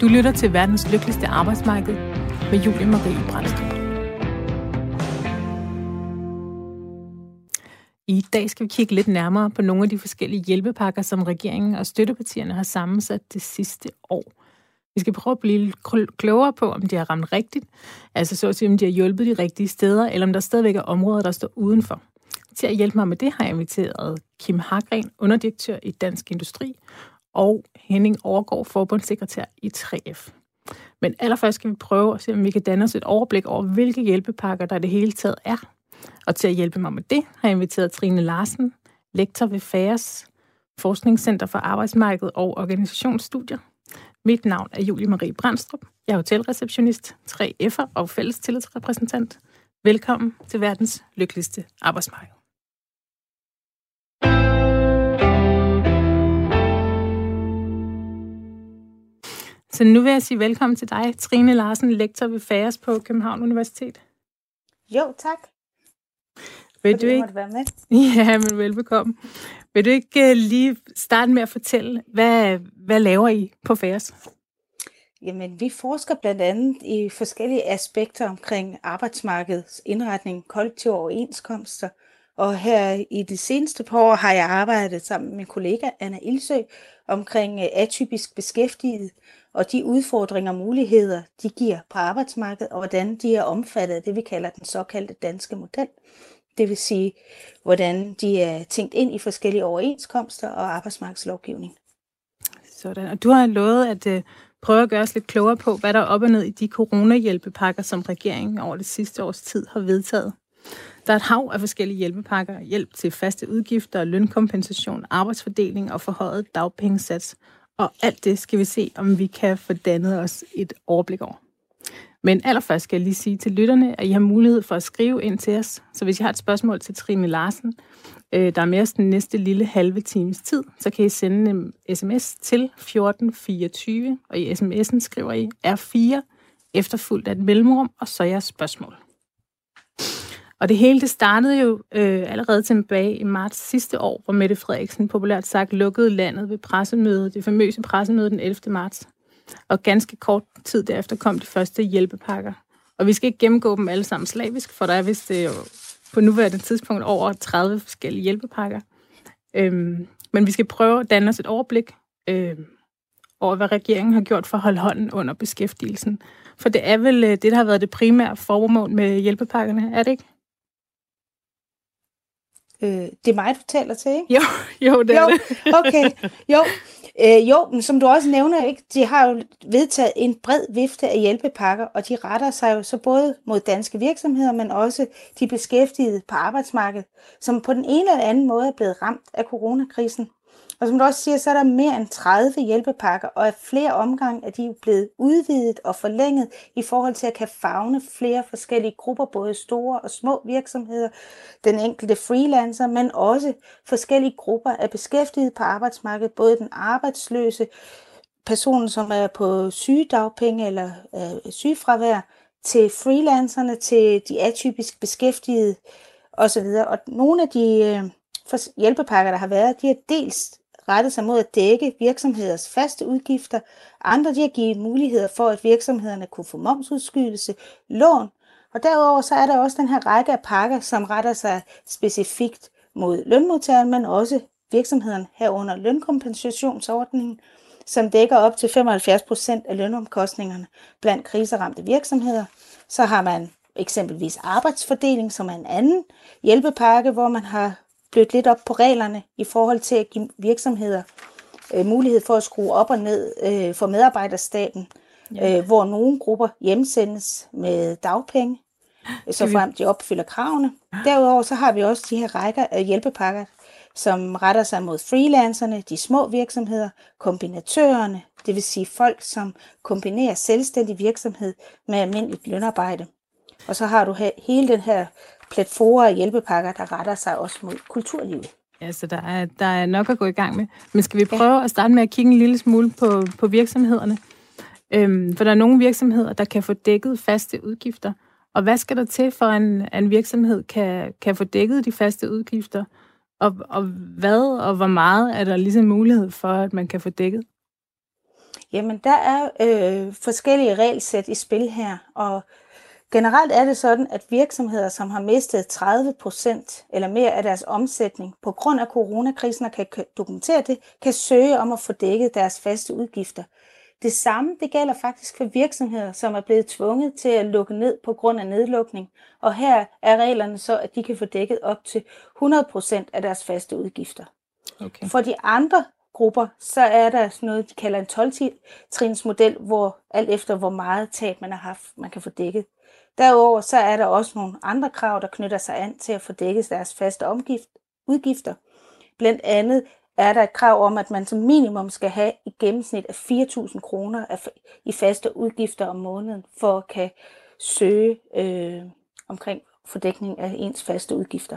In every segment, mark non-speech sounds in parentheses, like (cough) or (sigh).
Du lytter til verdens lykkeligste arbejdsmarked med Julie Marie Brandstrup. I dag skal vi kigge lidt nærmere på nogle af de forskellige hjælpepakker, som regeringen og støttepartierne har sammensat det sidste år. Vi skal prøve at blive lidt klogere på, om de har ramt rigtigt, altså så at sige, om de har hjulpet de rigtige steder, eller om der stadigvæk er områder, der står udenfor. Til at hjælpe mig med det har jeg inviteret Kim Hagren, underdirektør i Dansk Industri, og Henning overgår forbundssekretær i 3F. Men allerførst skal vi prøve at se, om vi kan danne os et overblik over, hvilke hjælpepakker der i det hele taget er. Og til at hjælpe mig med det, har jeg inviteret Trine Larsen, lektor ved FAERS, Forskningscenter for Arbejdsmarked og Organisationsstudier. Mit navn er Julie Marie Brandstrup. Jeg er hotelreceptionist, 3F'er og fælles tillidsrepræsentant. Velkommen til verdens lykkeligste arbejdsmarked. Så nu vil jeg sige velkommen til dig, Trine Larsen, lektor ved FAERS på København Universitet. Jo, tak. Vil du ikke... være med. (laughs) Ja, men velbekomme. Vil du ikke uh, lige starte med at fortælle, hvad, hvad laver I på FAERS? Jamen, vi forsker blandt andet i forskellige aspekter omkring arbejdsmarkedets indretning, kollektive overenskomster, og her i de seneste par år har jeg arbejdet sammen med min kollega Anna Ilsø omkring øh, atypisk beskæftiget og de udfordringer og muligheder, de giver på arbejdsmarkedet, og hvordan de er omfattet af det, vi kalder den såkaldte danske model. Det vil sige, hvordan de er tænkt ind i forskellige overenskomster og arbejdsmarkedslovgivning. Sådan. Og du har lovet at uh, prøve at gøre os lidt klogere på, hvad der er op og ned i de coronahjælpepakker, som regeringen over det sidste års tid har vedtaget. Der er et hav af forskellige hjælpepakker. Hjælp til faste udgifter, lønkompensation, arbejdsfordeling og forhøjet dagpengesats. Og alt det skal vi se, om vi kan få dannet os et overblik over. Men allerførst skal jeg lige sige til lytterne, at I har mulighed for at skrive ind til os. Så hvis I har et spørgsmål til Trine Larsen, øh, der er mere den næste lille halve times tid, så kan I sende en sms til 1424, og i sms'en skriver I R4, efterfulgt af et mellemrum, og så jeres spørgsmål. Og det hele det startede jo øh, allerede tilbage i marts sidste år, hvor Mette Frederiksen populært sagt lukkede landet ved pressemødet, det famøse pressemøde den 11. marts. Og ganske kort tid derefter kom de første hjælpepakker. Og vi skal ikke gennemgå dem alle sammen slavisk, for der er vist øh, på nuværende tidspunkt over 30 forskellige hjælpepakker. Øhm, men vi skal prøve at danne os et overblik øh, over, hvad regeringen har gjort for at holde hånden under beskæftigelsen. For det er vel øh, det, der har været det primære formål med hjælpepakkerne, er det ikke? Øh, det er mig, du taler til, ikke? Jo, jo det er jo, det. okay. Jo, øh, jo, men som du også nævner, ikke, de har jo vedtaget en bred vifte af hjælpepakker, og de retter sig jo så både mod danske virksomheder, men også de beskæftigede på arbejdsmarkedet, som på den ene eller anden måde er blevet ramt af coronakrisen. Og som du også siger, så er der mere end 30 hjælpepakker, og af flere omgange er de blevet udvidet og forlænget i forhold til at kan fagne flere forskellige grupper, både store og små virksomheder, den enkelte freelancer, men også forskellige grupper af beskæftigede på arbejdsmarkedet, både den arbejdsløse, personen, som er på sygedagpenge eller øh, sygefravær, til freelancerne, til de atypisk beskæftigede osv. Og nogle af de øh, hjælpepakker, der har været, de er dels rettet sig mod at dække virksomheders faste udgifter. Andre de har givet muligheder for, at virksomhederne kunne få momsudskydelse, lån. Og derudover så er der også den her række af pakker, som retter sig specifikt mod lønmodtageren, men også virksomheden herunder lønkompensationsordningen, som dækker op til 75 procent af lønomkostningerne blandt kriseramte virksomheder. Så har man eksempelvis arbejdsfordeling, som er en anden hjælpepakke, hvor man har blødt lidt op på reglerne i forhold til at give virksomheder øh, mulighed for at skrue op og ned øh, for medarbejderstaten, ja. øh, hvor nogle grupper hjemsendes med dagpenge, så frem de opfylder kravene. Derudover så har vi også de her rækker af hjælpepakker, som retter sig mod freelancerne, de små virksomheder, kombinatørerne, det vil sige folk, som kombinerer selvstændig virksomhed med almindeligt lønarbejde. Og så har du hele den her platformer og hjælpepakker, der retter sig også mod kulturlivet. Ja, så der er, der er nok at gå i gang med. Men skal vi prøve ja. at starte med at kigge en lille smule på, på virksomhederne? Øhm, for der er nogle virksomheder, der kan få dækket faste udgifter. Og hvad skal der til, for en, en virksomhed kan, kan få dækket de faste udgifter? Og, og hvad og hvor meget er der ligesom mulighed for, at man kan få dækket? Jamen, der er øh, forskellige regelsæt i spil her, og generelt er det sådan, at virksomheder, som har mistet 30 procent eller mere af deres omsætning på grund af coronakrisen og kan dokumentere det, kan søge om at få dækket deres faste udgifter. Det samme det gælder faktisk for virksomheder, som er blevet tvunget til at lukke ned på grund af nedlukning, og her er reglerne så, at de kan få dækket op til 100 procent af deres faste udgifter. Okay. For de andre grupper, så er der sådan noget, de kalder en 12-trins model, hvor alt efter hvor meget tab man har haft, man kan få dækket. Derudover så er der også nogle andre krav, der knytter sig an til at få dækket deres faste omgift, udgifter. Blandt andet er der et krav om, at man som minimum skal have i gennemsnit af 4.000 kroner i faste udgifter om måneden, for at kan søge øh, omkring fordækning af ens faste udgifter.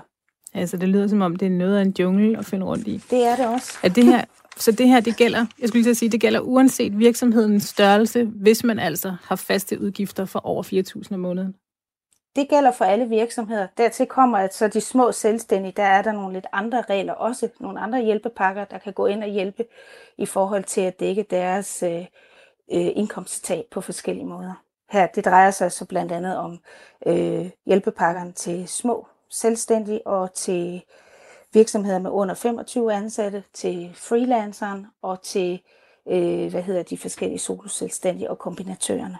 Altså, det lyder som om, det er noget af en jungle at finde rundt i. Det er det også. Er det her, så det her, det gælder, jeg skulle lige sige, det gælder uanset virksomhedens størrelse, hvis man altså har faste udgifter for over 4.000 om måneden? Det gælder for alle virksomheder. Dertil kommer, at så de små selvstændige, der er der nogle lidt andre regler, også nogle andre hjælpepakker, der kan gå ind og hjælpe i forhold til at dække deres øh, øh indkomsttab på forskellige måder. Her, det drejer sig så blandt andet om øh, hjælpepakkerne til små selvstændige og til virksomheder med under 25 ansatte, til freelanceren og til øh, hvad hedder de forskellige soloselvstændige og kombinatørerne.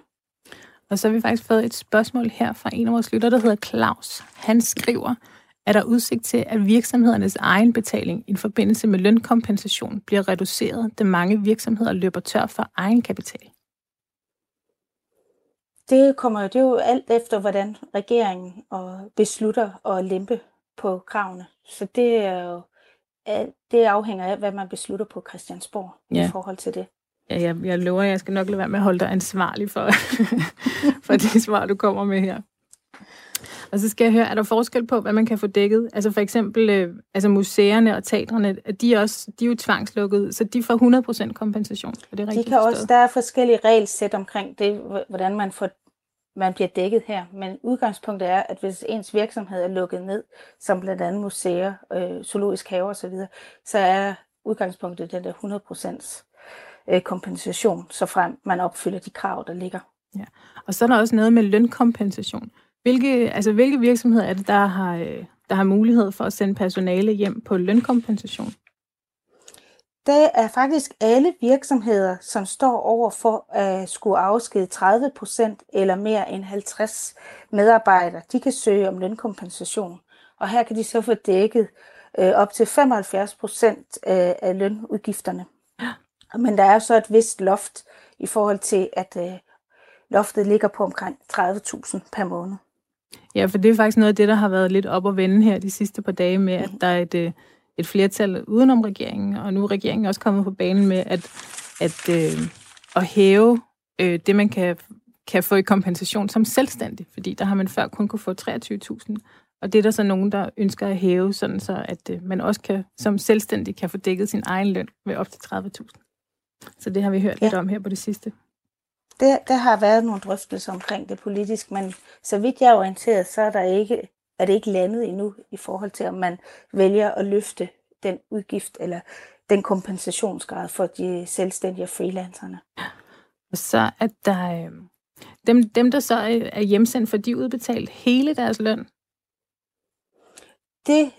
Og så har vi faktisk fået et spørgsmål her fra en af vores lytter, der hedder Claus. Han skriver, er der udsigt til, at virksomhedernes egen betaling i forbindelse med lønkompensation bliver reduceret, da mange virksomheder løber tør for egen kapital? Det kommer det er jo alt efter, hvordan regeringen og beslutter at lempe på kravene. Så det er jo det afhænger af, hvad man beslutter på Christiansborg ja. i forhold til det. Ja, jeg, jeg lover, at jeg skal nok lade være med at holde dig ansvarlig for, (laughs) for de svar, du kommer med her. Og så skal jeg høre, er der forskel på, hvad man kan få dækket? Altså for eksempel, øh, altså museerne og teatrene, de er, også, de er jo tvangslukket, så de får 100% kompensation. Er det de kan også, der er forskellige regelsæt omkring det, hvordan man får man bliver dækket her. Men udgangspunktet er, at hvis ens virksomhed er lukket ned, som blandt andet museer, øh, zoologisk have osv., så er udgangspunktet den der 100% øh, kompensation, så frem man opfylder de krav, der ligger. Ja. Og så er der også noget med lønkompensation. Hvilke, altså, hvilke virksomheder er det, der har, øh, der har mulighed for at sende personale hjem på lønkompensation? Det er faktisk alle virksomheder, som står over for at skulle afskede 30 procent eller mere end 50 medarbejdere. De kan søge om lønkompensation, og her kan de så få dækket øh, op til 75 procent af, af lønudgifterne. Men der er så et vist loft i forhold til, at øh, loftet ligger på omkring 30.000 per måned. Ja, for det er faktisk noget af det, der har været lidt op og vende her de sidste par dage med, at der er et, øh, et flertal udenom regeringen, og nu er regeringen også kommet på banen med at, at, øh, at hæve øh, det, man kan, kan få i kompensation som selvstændig, fordi der har man før kun kunne få 23.000, og det er der så nogen, der ønsker at hæve, sådan så at øh, man også kan, som selvstændig kan få dækket sin egen løn med op til 30.000. Så det har vi hørt ja. lidt om her på det sidste. Det, der har været nogle drøftelser omkring det politisk, men så vidt jeg er orienteret, så er der ikke er det ikke landet endnu i forhold til, om man vælger at løfte den udgift eller den kompensationsgrad for de selvstændige og freelancerne. Og så at der øh, dem, dem, der så er hjemsendt, for de udbetalt hele deres løn? Det,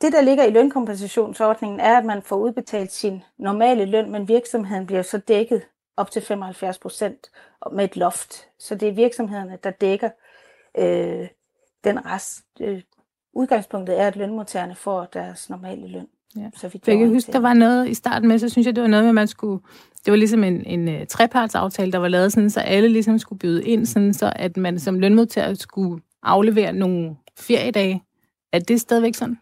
det, der ligger i lønkompensationsordningen, er, at man får udbetalt sin normale løn, men virksomheden bliver så dækket op til 75 procent med et loft. Så det er virksomhederne, der dækker øh, den rest. Øh, udgangspunktet er, at lønmodtagerne får deres normale løn. Ja. Så vidt jeg, jeg kan huske, der var noget i starten med, så synes jeg, det var noget med, at man skulle... Det var ligesom en, en uh, trepartsaftale, der var lavet sådan, så alle ligesom skulle byde ind, sådan, så at man som lønmodtager skulle aflevere nogle feriedage. Er det stadigvæk sådan?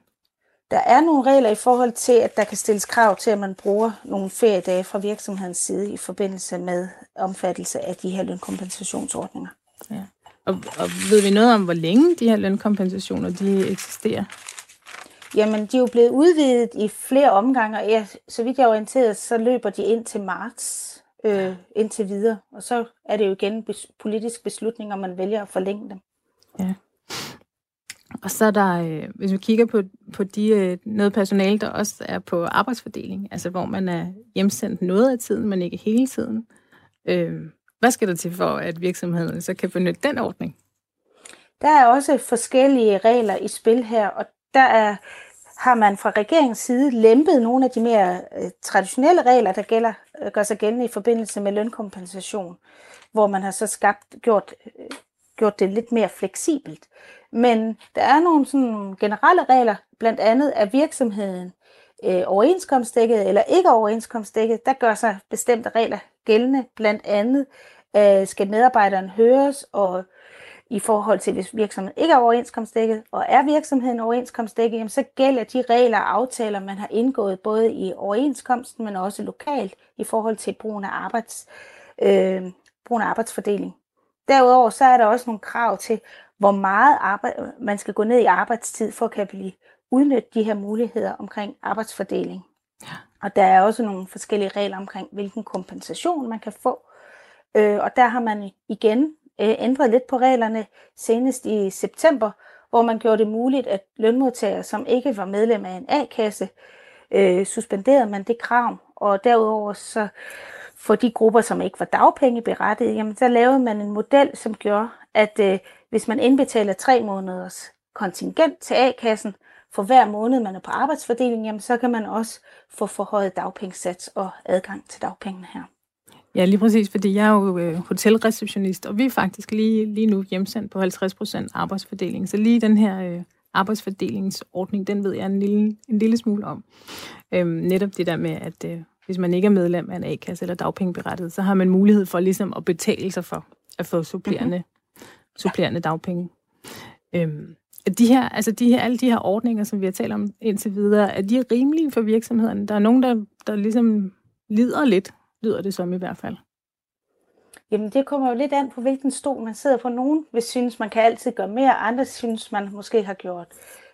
Der er nogle regler i forhold til, at der kan stilles krav til, at man bruger nogle feriedage fra virksomhedens side i forbindelse med omfattelse af de her lønkompensationsordninger. Ja. Og, og ved vi noget om, hvor længe de her lønkompensationer de eksisterer? Jamen, de er jo blevet udvidet i flere omgange, og ja, så vidt jeg er orienteret, så løber de ind til marts øh, indtil videre. Og så er det jo igen en bes- politisk beslutning, om man vælger at forlænge dem. Ja. Og så er der, øh, hvis vi kigger på, på de, øh, noget personale, der også er på arbejdsfordeling, altså hvor man er hjemsendt noget af tiden, men ikke hele tiden, Øh, hvad skal der til for, at virksomheden så kan benytte den ordning? Der er også forskellige regler i spil her, og der er, har man fra regeringens side lempet nogle af de mere øh, traditionelle regler, der gælder, øh, gør sig gældende i forbindelse med lønkompensation, hvor man har så skabt, gjort, øh, gjort det lidt mere fleksibelt. Men der er nogle sådan generelle regler, blandt andet er virksomheden øh, overenskomstdækket eller ikke overenskomstdækket, der gør sig bestemte regler gældende. Blandt andet øh, skal medarbejderen høres, og i forhold til, hvis virksomheden ikke er overenskomstdækket, og er virksomheden overenskomstdækket, jamen, så gælder de regler og aftaler, man har indgået både i overenskomsten, men også lokalt i forhold til brugen af, arbejds, øh, brugen af arbejdsfordeling. Derudover så er der også nogle krav til, hvor meget arbejde, man skal gå ned i arbejdstid for at kan blive udnytte de her muligheder omkring arbejdsfordeling. Ja. Og der er også nogle forskellige regler omkring, hvilken kompensation man kan få. Øh, og der har man igen øh, ændret lidt på reglerne senest i september, hvor man gjorde det muligt, at lønmodtagere, som ikke var medlem af en A-kasse, øh, suspenderede man det krav. Og derudover så for de grupper, som ikke var dagpengeberettiget, jamen så lavede man en model, som gjorde, at øh, hvis man indbetaler tre måneders kontingent til A-kassen, for hver måned, man er på arbejdsfordeling, jamen, så kan man også få forhøjet dagpengesats og adgang til dagpengene her. Ja, lige præcis, fordi jeg er jo øh, hotelreceptionist, og vi er faktisk lige, lige nu hjemsendt på 50% arbejdsfordeling. Så lige den her øh, arbejdsfordelingsordning, den ved jeg en lille, en lille smule om. Øhm, netop det der med, at øh, hvis man ikke er medlem af en A-kasse eller dagpengeberettet, så har man mulighed for ligesom at betale sig for at få supplerende, mm-hmm. supplerende dagpenge. Øhm, de her, altså de her, alle de her ordninger, som vi har talt om indtil videre, er de rimelige for virksomhederne? Der er nogen, der, der ligesom lider lidt, lyder det som i hvert fald. Jamen det kommer jo lidt an på, hvilken stol man sidder på. Nogen vil synes, man kan altid gøre mere, andre synes, man måske har gjort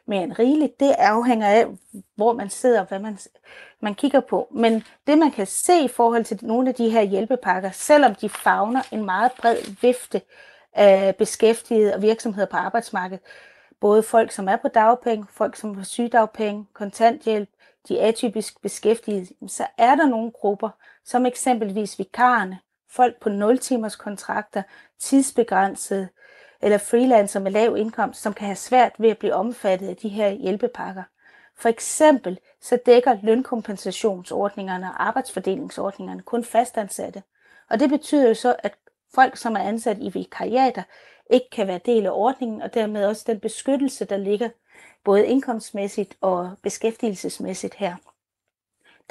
mere end rigeligt. Det afhænger af, hvor man sidder og hvad man, man kigger på. Men det man kan se i forhold til nogle af de her hjælpepakker, selvom de fagner en meget bred vifte af beskæftigede og virksomheder på arbejdsmarkedet, både folk, som er på dagpenge, folk, som har sygedagpenge, kontanthjælp, de atypisk beskæftigede, så er der nogle grupper, som eksempelvis vikarerne, folk på 0 timers kontrakter, tidsbegrænsede eller freelancer med lav indkomst, som kan have svært ved at blive omfattet af de her hjælpepakker. For eksempel så dækker lønkompensationsordningerne og arbejdsfordelingsordningerne kun fastansatte. Og det betyder jo så, at folk, som er ansat i vikariater, ikke kan være del af ordningen, og dermed også den beskyttelse, der ligger både indkomstmæssigt og beskæftigelsesmæssigt her.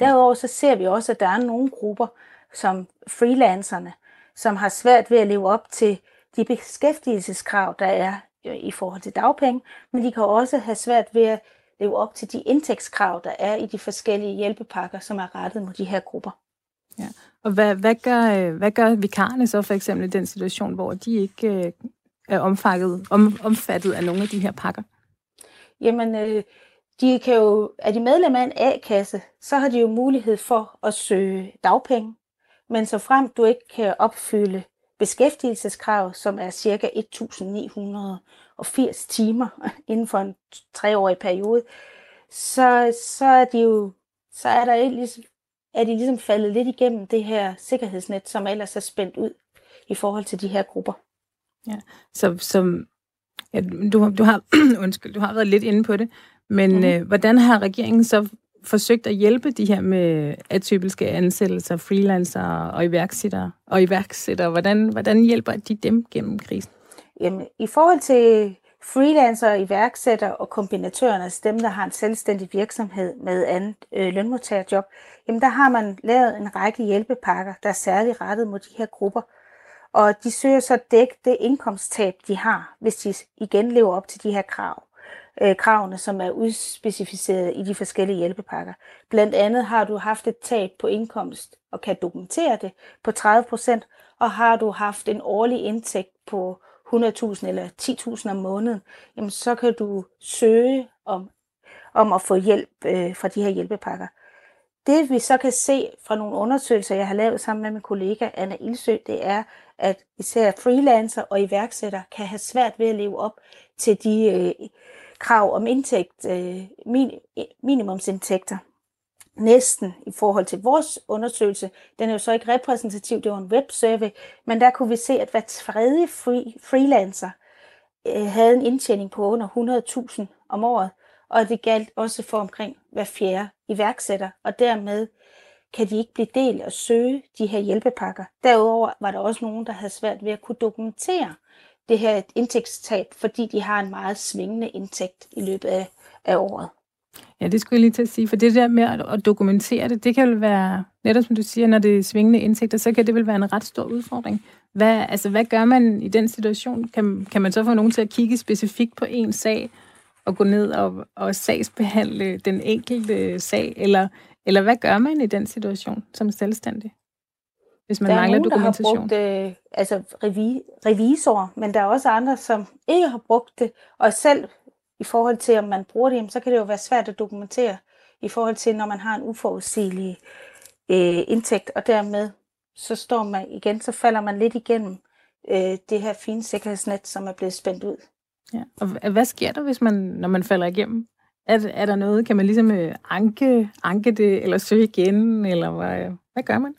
Derudover så ser vi også, at der er nogle grupper, som freelancerne, som har svært ved at leve op til de beskæftigelseskrav, der er i forhold til dagpenge, men de kan også have svært ved at leve op til de indtægtskrav, der er i de forskellige hjælpepakker, som er rettet mod de her grupper. Ja. Og hvad, hvad, gør, øh, hvad gør vikarerne så for eksempel i den situation, hvor de ikke øh, er omfattet, om, omfattet af nogle af de her pakker? Jamen, øh, de kan jo, er de medlem af en A-kasse, så har de jo mulighed for at søge dagpenge. Men så frem du ikke kan opfylde beskæftigelseskrav, som er cirka 1.980 timer (laughs) inden for en treårig periode, så, så er de jo så er der ligesom, er de ligesom faldet lidt igennem det her sikkerhedsnet, som ellers er spændt ud i forhold til de her grupper. Ja, så, så ja, du, du, har, (clears throat) undskyld, du har været lidt inde på det, men mm. øh, hvordan har regeringen så forsøgt at hjælpe de her med atypiske ansættelser, freelancer og iværksættere? Og iværksættere, hvordan, hvordan hjælper de dem gennem krisen? Jamen, i forhold til freelancer, iværksætter og kombinatørerne, altså dem, der har en selvstændig virksomhed med andet øh, lønmodtagerjob, jamen der har man lavet en række hjælpepakker, der er særligt rettet mod de her grupper, og de søger så at dække det indkomsttab, de har, hvis de igen lever op til de her krav. Øh, kravene, som er udspecificeret i de forskellige hjælpepakker. Blandt andet har du haft et tab på indkomst og kan dokumentere det på 30 procent, og har du haft en årlig indtægt på 100.000 eller 10.000 om måneden, jamen så kan du søge om, om at få hjælp øh, fra de her hjælpepakker. Det vi så kan se fra nogle undersøgelser, jeg har lavet sammen med min kollega Anna Ilsø, det er, at især freelancer og iværksætter kan have svært ved at leve op til de øh, krav om indtægt, øh, min, minimumsindtægter. næsten i forhold til vores undersøgelse. Den er jo så ikke repræsentativ, det var en websurvey, men der kunne vi se, at hver tredje free, freelancer øh, havde en indtjening på under 100.000 om året, og det galt også for omkring hver fjerde iværksætter, og dermed kan de ikke blive del og søge de her hjælpepakker. Derudover var der også nogen, der havde svært ved at kunne dokumentere det her indtægtstab, fordi de har en meget svingende indtægt i løbet af, af året. Ja, det skulle jeg lige til at sige, for det der med at dokumentere det, det kan vel være, netop som du siger, når det er svingende indtægter, så kan det vel være en ret stor udfordring. Hvad, altså, hvad gør man i den situation? Kan, kan man så få nogen til at kigge specifikt på en sag, og gå ned og, og sagsbehandle den enkelte sag, eller, eller hvad gør man i den situation som selvstændig? Hvis man der er mangler nogen, dokumentation. der har brugt øh, altså revi, revisor, men der er også andre, som ikke har brugt det, og selv i forhold til, om man bruger det, så kan det jo være svært at dokumentere i forhold til, når man har en uforudsigelig øh, indtægt, og dermed så står man igen, så falder man lidt igennem øh, det her fine sikkerhedsnet, som er blevet spændt ud. Ja. Og hvad sker der, hvis man, når man falder igennem? Er, er der noget, kan man ligesom øh, anke, anke det, eller søge igen, eller hvad, hvad gør man?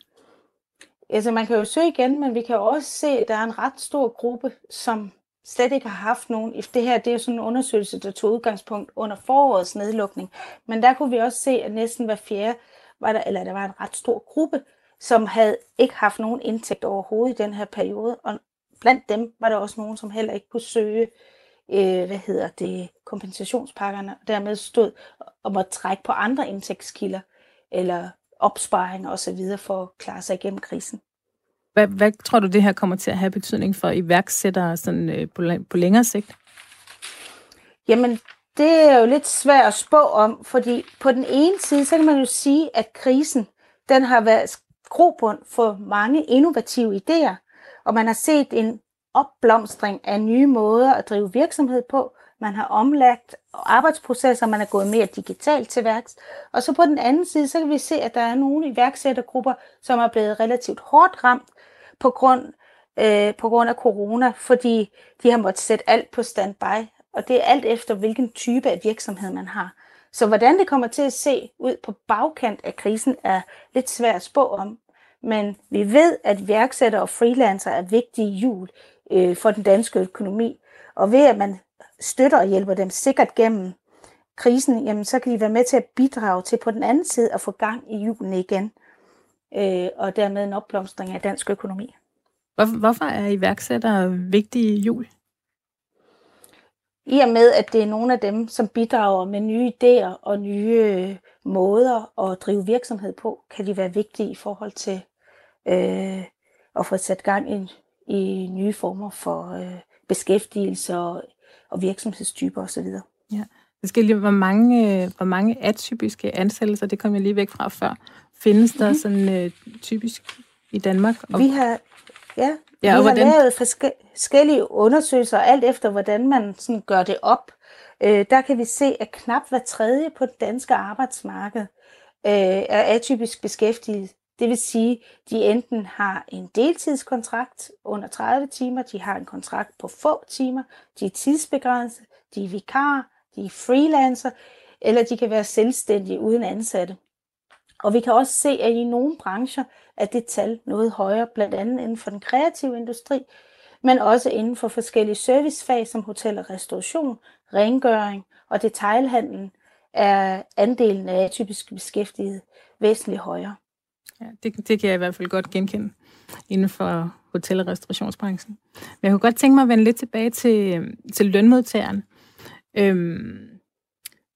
Altså man kan jo søge igen, men vi kan også se, at der er en ret stor gruppe, som slet ikke har haft nogen. Det her det er sådan en undersøgelse, der tog udgangspunkt under forårets nedlukning. Men der kunne vi også se, at næsten hver fjerde, var der, eller der var en ret stor gruppe, som havde ikke haft nogen indtægt overhovedet i den her periode. Og blandt dem var der også nogen, som heller ikke kunne søge øh, hvad hedder det, kompensationspakkerne, og dermed stod og måtte trække på andre indtægtskilder, eller opsparing og så videre for at klare sig igennem krisen. Hvad, hvad tror du, det her kommer til at have betydning for iværksættere sådan, øh, på, på længere sigt? Jamen, det er jo lidt svært at spå om, fordi på den ene side, så kan man jo sige, at krisen, den har været grobund for mange innovative idéer, og man har set en opblomstring af nye måder at drive virksomhed på. Man har omlagt arbejdsprocesser, man er gået mere digitalt til værks. Og så på den anden side, så kan vi se, at der er nogle iværksættergrupper, som er blevet relativt hårdt ramt på grund, øh, på grund af corona, fordi de har måttet sætte alt på standby. Og det er alt efter, hvilken type af virksomhed man har. Så hvordan det kommer til at se ud på bagkant af krisen, er lidt svært at spå om. Men vi ved, at værksætter og freelancer er vigtige hjul øh, for den danske økonomi. Og ved at man støtter og hjælper dem sikkert gennem krisen, jamen så kan de være med til at bidrage til på den anden side at få gang i hjulene igen, øh, og dermed en opblomstring af dansk økonomi. Hvorfor er iværksættere vigtige hjul? I og med, at det er nogle af dem, som bidrager med nye idéer og nye øh, måder at drive virksomhed på, kan de være vigtige i forhold til øh, at få sat gang i, i nye former for øh, beskæftigelse og, og virksomhedstyper osv. Ja. Det skal lige, hvor mange, øh, hvor mange atypiske ansættelser, det kom jeg lige væk fra før, findes der mm-hmm. sådan øh, typisk i Danmark? Og... Vi har, ja, ja vi har hvordan... lavet forskellige undersøgelser, alt efter hvordan man sådan gør det op. Øh, der kan vi se, at knap hver tredje på det danske arbejdsmarked øh, er atypisk beskæftiget. Det vil sige, de enten har en deltidskontrakt under 30 timer, de har en kontrakt på få timer, de er tidsbegrænset, de er vikar, de er freelancer, eller de kan være selvstændige uden ansatte. Og vi kan også se, at i nogle brancher er det tal noget højere, blandt andet inden for den kreative industri, men også inden for forskellige servicefag som hotel og restauration, rengøring og detailhandlen er andelen af typisk beskæftiget væsentligt højere. Ja, det, det kan jeg i hvert fald godt genkende inden for hotel- og restaurationsbranchen. Men jeg kunne godt tænke mig at vende lidt tilbage til, til lønmodtageren. Øhm,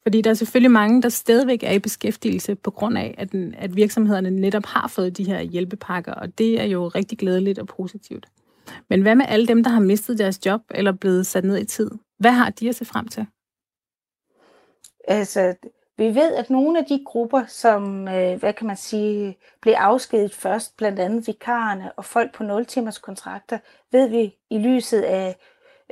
fordi der er selvfølgelig mange, der stadigvæk er i beskæftigelse på grund af, at, at virksomhederne netop har fået de her hjælpepakker, og det er jo rigtig glædeligt og positivt. Men hvad med alle dem, der har mistet deres job eller blevet sat ned i tid? Hvad har de at se frem til? Altså, vi ved, at nogle af de grupper, som, øh, hvad kan man sige, blev afskedet først, blandt andet vikarerne og folk på 0-timers kontrakter, ved vi i lyset af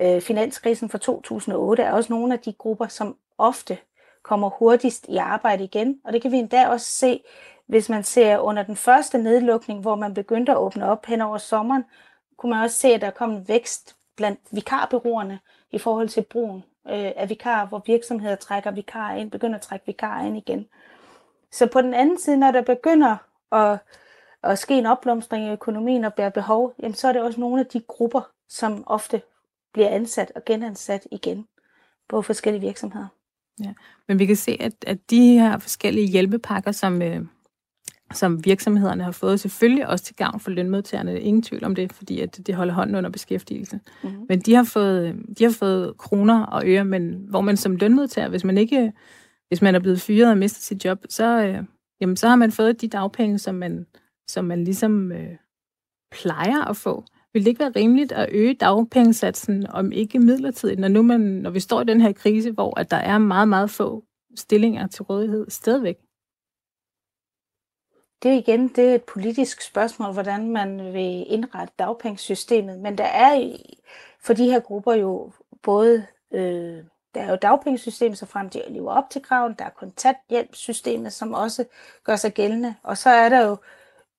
øh, finanskrisen fra 2008, er også nogle af de grupper, som ofte kommer hurtigst i arbejde igen. Og det kan vi endda også se, hvis man ser under den første nedlukning, hvor man begyndte at åbne op hen over sommeren, kunne man også se, at der kom en vækst blandt vikarbyråerne i forhold til brugen øh, af vikarer, hvor virksomheder trækker vikarer ind, begynder at trække vikarer ind igen. Så på den anden side, når der begynder at, at ske en opblomstring i økonomien og bære behov, jamen så er det også nogle af de grupper, som ofte bliver ansat og genansat igen på forskellige virksomheder. Ja. Men vi kan se, at, at de her forskellige hjælpepakker, som, øh, som virksomhederne har fået, selvfølgelig også til gavn for lønmodtagerne. Ingen tvivl om det, fordi at det holder hånden under beskæftigelse. Mm-hmm. Men de har, fået, de har fået kroner og øre, men hvor man som lønmodtager, hvis man ikke hvis man er blevet fyret og mistet sit job, så, øh, jamen, så har man fået de dagpenge, som man, som man ligesom øh, plejer at få. Vil det ikke være rimeligt at øge dagpengesatsen, om ikke midlertidigt, når, nu man, når vi står i den her krise, hvor at der er meget, meget få stillinger til rådighed stadigvæk? Det er igen det er et politisk spørgsmål, hvordan man vil indrette dagpengesystemet. Men der er for de her grupper jo både, øh, der er jo dagpengesystemet, så frem de lever op til kraven, der er kontanthjælpssystemet, som også gør sig gældende, og så er der jo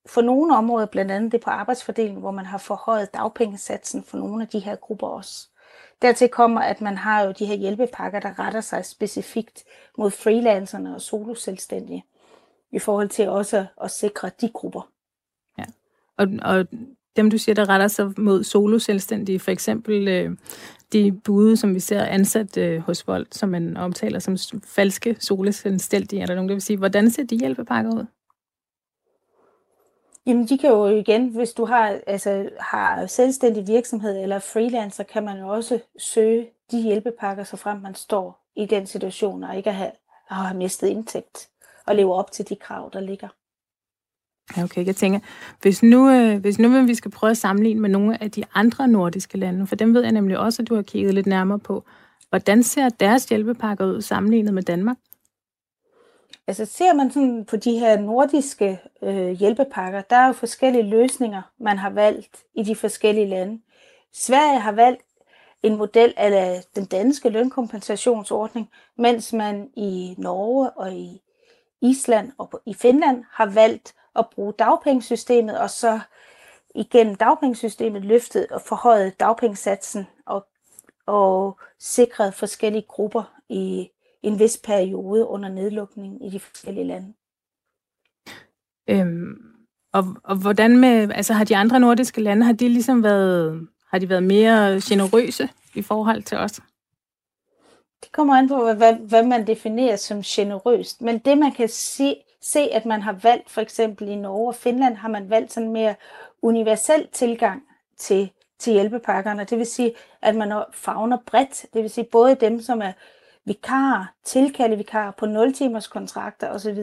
for nogle områder, blandt andet det på arbejdsfordelingen, hvor man har forhøjet dagpengesatsen for nogle af de her grupper også. Dertil kommer, at man har jo de her hjælpepakker, der retter sig specifikt mod freelancerne og soloselvstændige, i forhold til også at sikre de grupper. Ja. Og, og dem, du siger, der retter sig mod soloselvstændige, for eksempel øh, de bude, som vi ser ansat øh, hos Vold, som man omtaler som falske soloselvstændige, er der nogen, der vil sige, hvordan ser de hjælpepakker ud? Jamen, de kan jo igen, hvis du har, altså, har selvstændig virksomhed eller freelancer, kan man jo også søge de hjælpepakker, så frem man står i den situation og ikke har, har mistet indtægt og lever op til de krav, der ligger. Ja, okay, jeg tænker, hvis nu, øh, hvis nu vi skal prøve at sammenligne med nogle af de andre nordiske lande, for dem ved jeg nemlig også, at du har kigget lidt nærmere på, hvordan ser deres hjælpepakker ud sammenlignet med Danmark? Altså ser man sådan på de her nordiske øh, hjælpepakker, der er jo forskellige løsninger, man har valgt i de forskellige lande. Sverige har valgt en model af den danske lønkompensationsordning, mens man i Norge og i Island og i Finland har valgt at bruge dagpengesystemet, og så igennem dagpengesystemet løftet og forhøjet dagpengesatsen og, og sikret forskellige grupper i en vis periode under nedlukningen i de forskellige lande. Øhm, og, og hvordan med, altså har de andre nordiske lande, har de ligesom været, har de været mere generøse i forhold til os? Det kommer an på, hvad, hvad man definerer som generøst. Men det man kan se, se, at man har valgt, for eksempel i Norge og Finland, har man valgt sådan mere universel tilgang til, til hjælpepakkerne. Det vil sige, at man fagner bredt. Det vil sige både dem, som er vikarer, tilkalde vikarer på 0 timers kontrakter osv.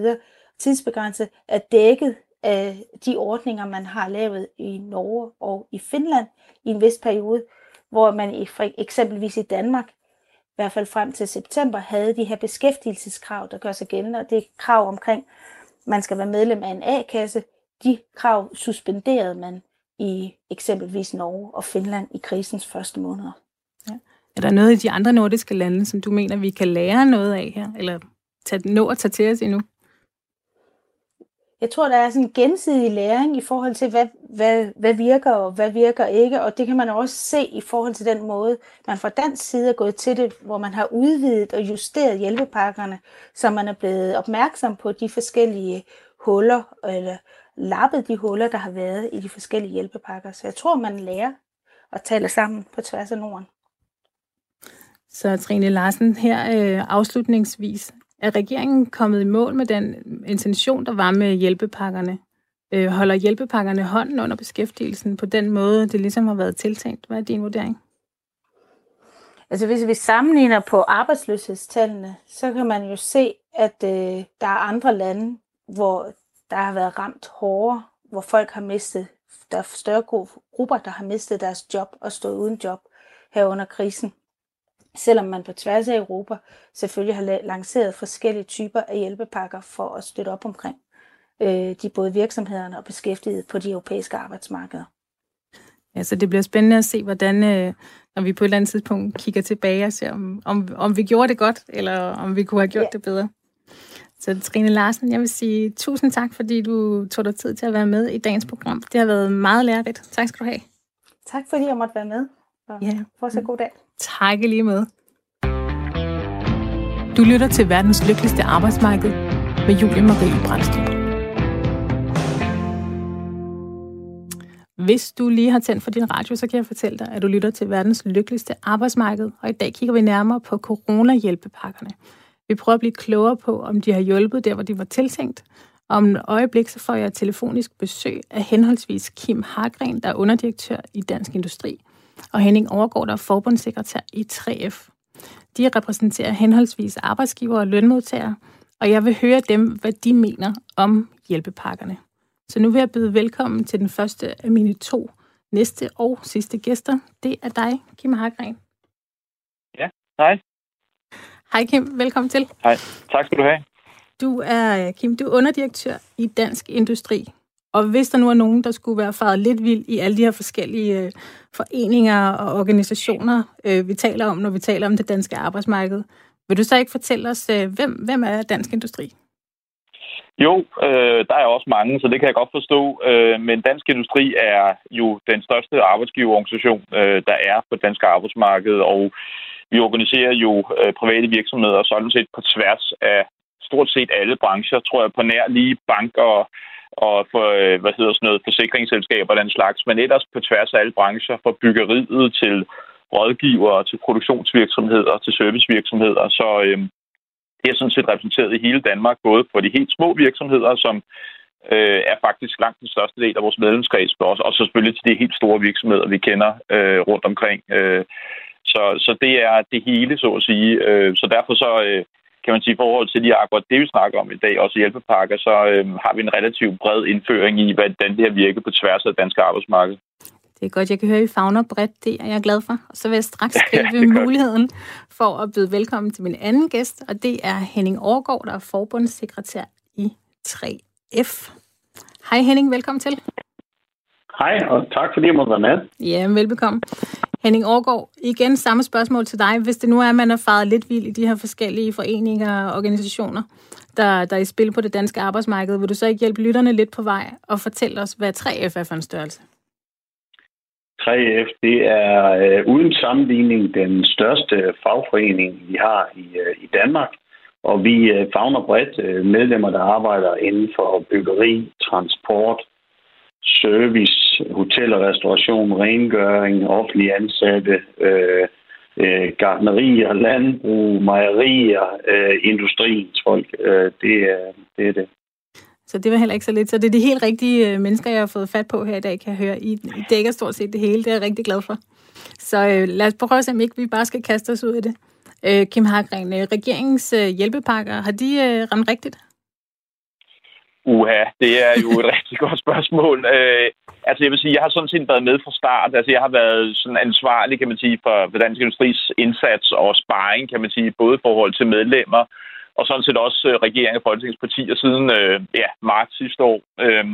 tidsbegrænset er dækket af de ordninger, man har lavet i Norge og i Finland i en vis periode, hvor man i, eksempelvis i Danmark, i hvert fald frem til september, havde de her beskæftigelseskrav, der gør sig gældende, og det er krav omkring, man skal være medlem af en A-kasse. De krav suspenderede man i eksempelvis Norge og Finland i krisens første måneder. Ja. Er der noget i de andre nordiske lande, som du mener, vi kan lære noget af her, eller tage, nå at tage til os endnu? Jeg tror, der er sådan en gensidig læring i forhold til, hvad, hvad, hvad virker og hvad virker ikke, og det kan man også se i forhold til den måde, man fra dansk side er gået til det, hvor man har udvidet og justeret hjælpepakkerne, så man er blevet opmærksom på de forskellige huller, eller lappet de huller, der har været i de forskellige hjælpepakker. Så jeg tror, man lærer at tale sammen på tværs af Norden. Så Trine Larsen, her øh, afslutningsvis, er regeringen kommet i mål med den intention, der var med hjælpepakkerne? Øh, holder hjælpepakkerne hånden under beskæftigelsen på den måde, det ligesom har været tiltænkt? Hvad er din vurdering? Altså hvis vi sammenligner på arbejdsløshedstallene, så kan man jo se, at øh, der er andre lande, hvor der har været ramt hårdere, hvor folk har mistet, der er større grupper, der har mistet deres job og stået uden job her under krisen selvom man på tværs af Europa selvfølgelig har lanceret forskellige typer af hjælpepakker for at støtte op omkring øh, de både virksomhederne og beskæftigede på de europæiske arbejdsmarkeder. Ja, så det bliver spændende at se, hvordan, øh, når vi på et eller andet tidspunkt kigger tilbage og ser, om, om, om vi gjorde det godt, eller om vi kunne have gjort ja. det bedre. Så Trine Larsen, jeg vil sige tusind tak, fordi du tog dig tid til at være med i dagens program. Det har været meget lærerigt. Tak skal du have. Tak fordi jeg måtte være med. Og ja. fortsat god dag. Tak lige med. Du lytter til verdens lykkeligste arbejdsmarked. med Julie Marie Brandstrup. Hvis du lige har tændt for din radio, så kan jeg fortælle dig, at du lytter til verdens lykkeligste arbejdsmarked, og i dag kigger vi nærmere på coronahjælpepakkerne. Vi prøver at blive klogere på, om de har hjulpet der, hvor de var tiltænkt. Om et øjeblik så får jeg telefonisk besøg af henholdsvis Kim Hargren, der er underdirektør i Dansk Industri, og Henning Overgaard, der er forbundssekretær i 3F. De repræsenterer henholdsvis arbejdsgiver og lønmodtagere, og jeg vil høre dem, hvad de mener om hjælpepakkerne. Så nu vil jeg byde velkommen til den første af mine to næste og sidste gæster. Det er dig, Kim Hargren. Ja, hej. Hej Kim, velkommen til. Hej, tak skal du have. Du er, Kim, du er underdirektør i Dansk Industri. Og hvis der nu er nogen, der skulle være faret lidt vild i alle de her forskellige øh, foreninger og organisationer, øh, vi taler om, når vi taler om det danske arbejdsmarked, vil du så ikke fortælle os, øh, hvem, hvem er Dansk Industri? Jo, øh, der er også mange, så det kan jeg godt forstå. Øh, men Dansk Industri er jo den største arbejdsgiverorganisation, øh, der er på det danske arbejdsmarked, og vi organiserer jo øh, private virksomheder sådan set på tværs af stort set alle brancher, tror jeg, på nær lige banker og og for, øh, hvad hedder sådan noget, forsikringsselskaber og den slags, men ellers på tværs af alle brancher, fra byggeriet til rådgivere, til produktionsvirksomheder, til servicevirksomheder. Så øh, det er sådan set repræsenteret i hele Danmark, både for de helt små virksomheder, som øh, er faktisk langt den største del af vores medlemskreds, og, og så selvfølgelig til de helt store virksomheder, vi kender øh, rundt omkring. Øh, så, så det er det hele, så at sige. Øh, så derfor så øh, kan man sige, i forhold til lige akkurat det, vi snakker om i dag, også hjælpepakker, så øh, har vi en relativt bred indføring i, hvordan det her virker på tværs af det danske arbejdsmarked. Det er godt, jeg kan høre, at I fagner bredt. Det er jeg glad for. Og så vil jeg straks gribe (laughs) ja, muligheden for at byde velkommen til min anden gæst, og det er Henning Overgaard, der er forbundssekretær i 3F. Hej Henning, velkommen til. Hej, og tak fordi jeg måtte være med. Ja, velbekomme. Henning Aargaard, igen samme spørgsmål til dig. Hvis det nu er, at man er faret lidt vild i de her forskellige foreninger og organisationer, der, der er i spil på det danske arbejdsmarked, vil du så ikke hjælpe lytterne lidt på vej og fortælle os, hvad 3F er for en størrelse? 3F, det er øh, uden sammenligning den største fagforening, vi har i, øh, i Danmark. Og vi øh, fagner bredt øh, medlemmer, der arbejder inden for byggeri, transport, service, hotel og restauration, rengøring, offentlige ansatte, øh, øh, gardnerier, landbrug, mejerier, øh, industriens folk. Øh, det, er, det er det. Så det var heller ikke så lidt. Så det er de helt rigtige øh, mennesker, jeg har fået fat på her i dag, kan jeg høre. I, I dækker stort set det hele. Det er jeg rigtig glad for. Så øh, lad os prøve at se, om ikke vi bare skal kaste os ud i det. Øh, Kim Hagren, øh, regeringens øh, hjælpepakker, har de øh, ramt rigtigt? Uha, det er jo et (laughs) rigtig godt spørgsmål. Øh, altså jeg vil sige, jeg har sådan set været med fra start. Altså jeg har været sådan ansvarlig, kan man sige, for, for Dansk Industris indsats og sparring, kan man sige, både i forhold til medlemmer, og sådan set også øh, og folketingspartier siden øh, ja, marts sidste år. Øh,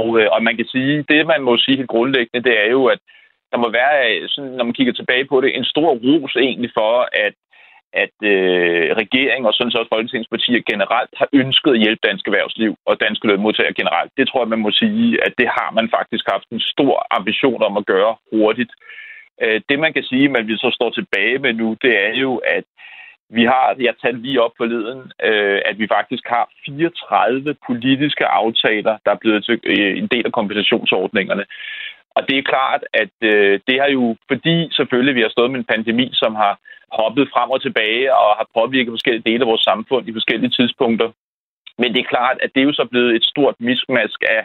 og, øh, og man kan sige, det man må sige helt grundlæggende, det er jo, at der må være, øh, sådan, når man kigger tilbage på det, en stor ros egentlig for, at at øh, regeringen og sådan så også folketingspartier generelt har ønsket at hjælpe dansk erhvervsliv og danske lønmodtagere generelt. Det tror jeg, man må sige, at det har man faktisk haft en stor ambition om at gøre hurtigt. Øh, det man kan sige, man vi så står tilbage med nu, det er jo, at vi har, jeg talte lige op forleden, øh, at vi faktisk har 34 politiske aftaler, der er blevet til øh, en del af kompensationsordningerne. Og det er klart, at øh, det har jo, fordi selvfølgelig vi har stået med en pandemi, som har hoppet frem og tilbage og har påvirket forskellige dele af vores samfund i forskellige tidspunkter. Men det er klart, at det er jo så blevet et stort miskmask af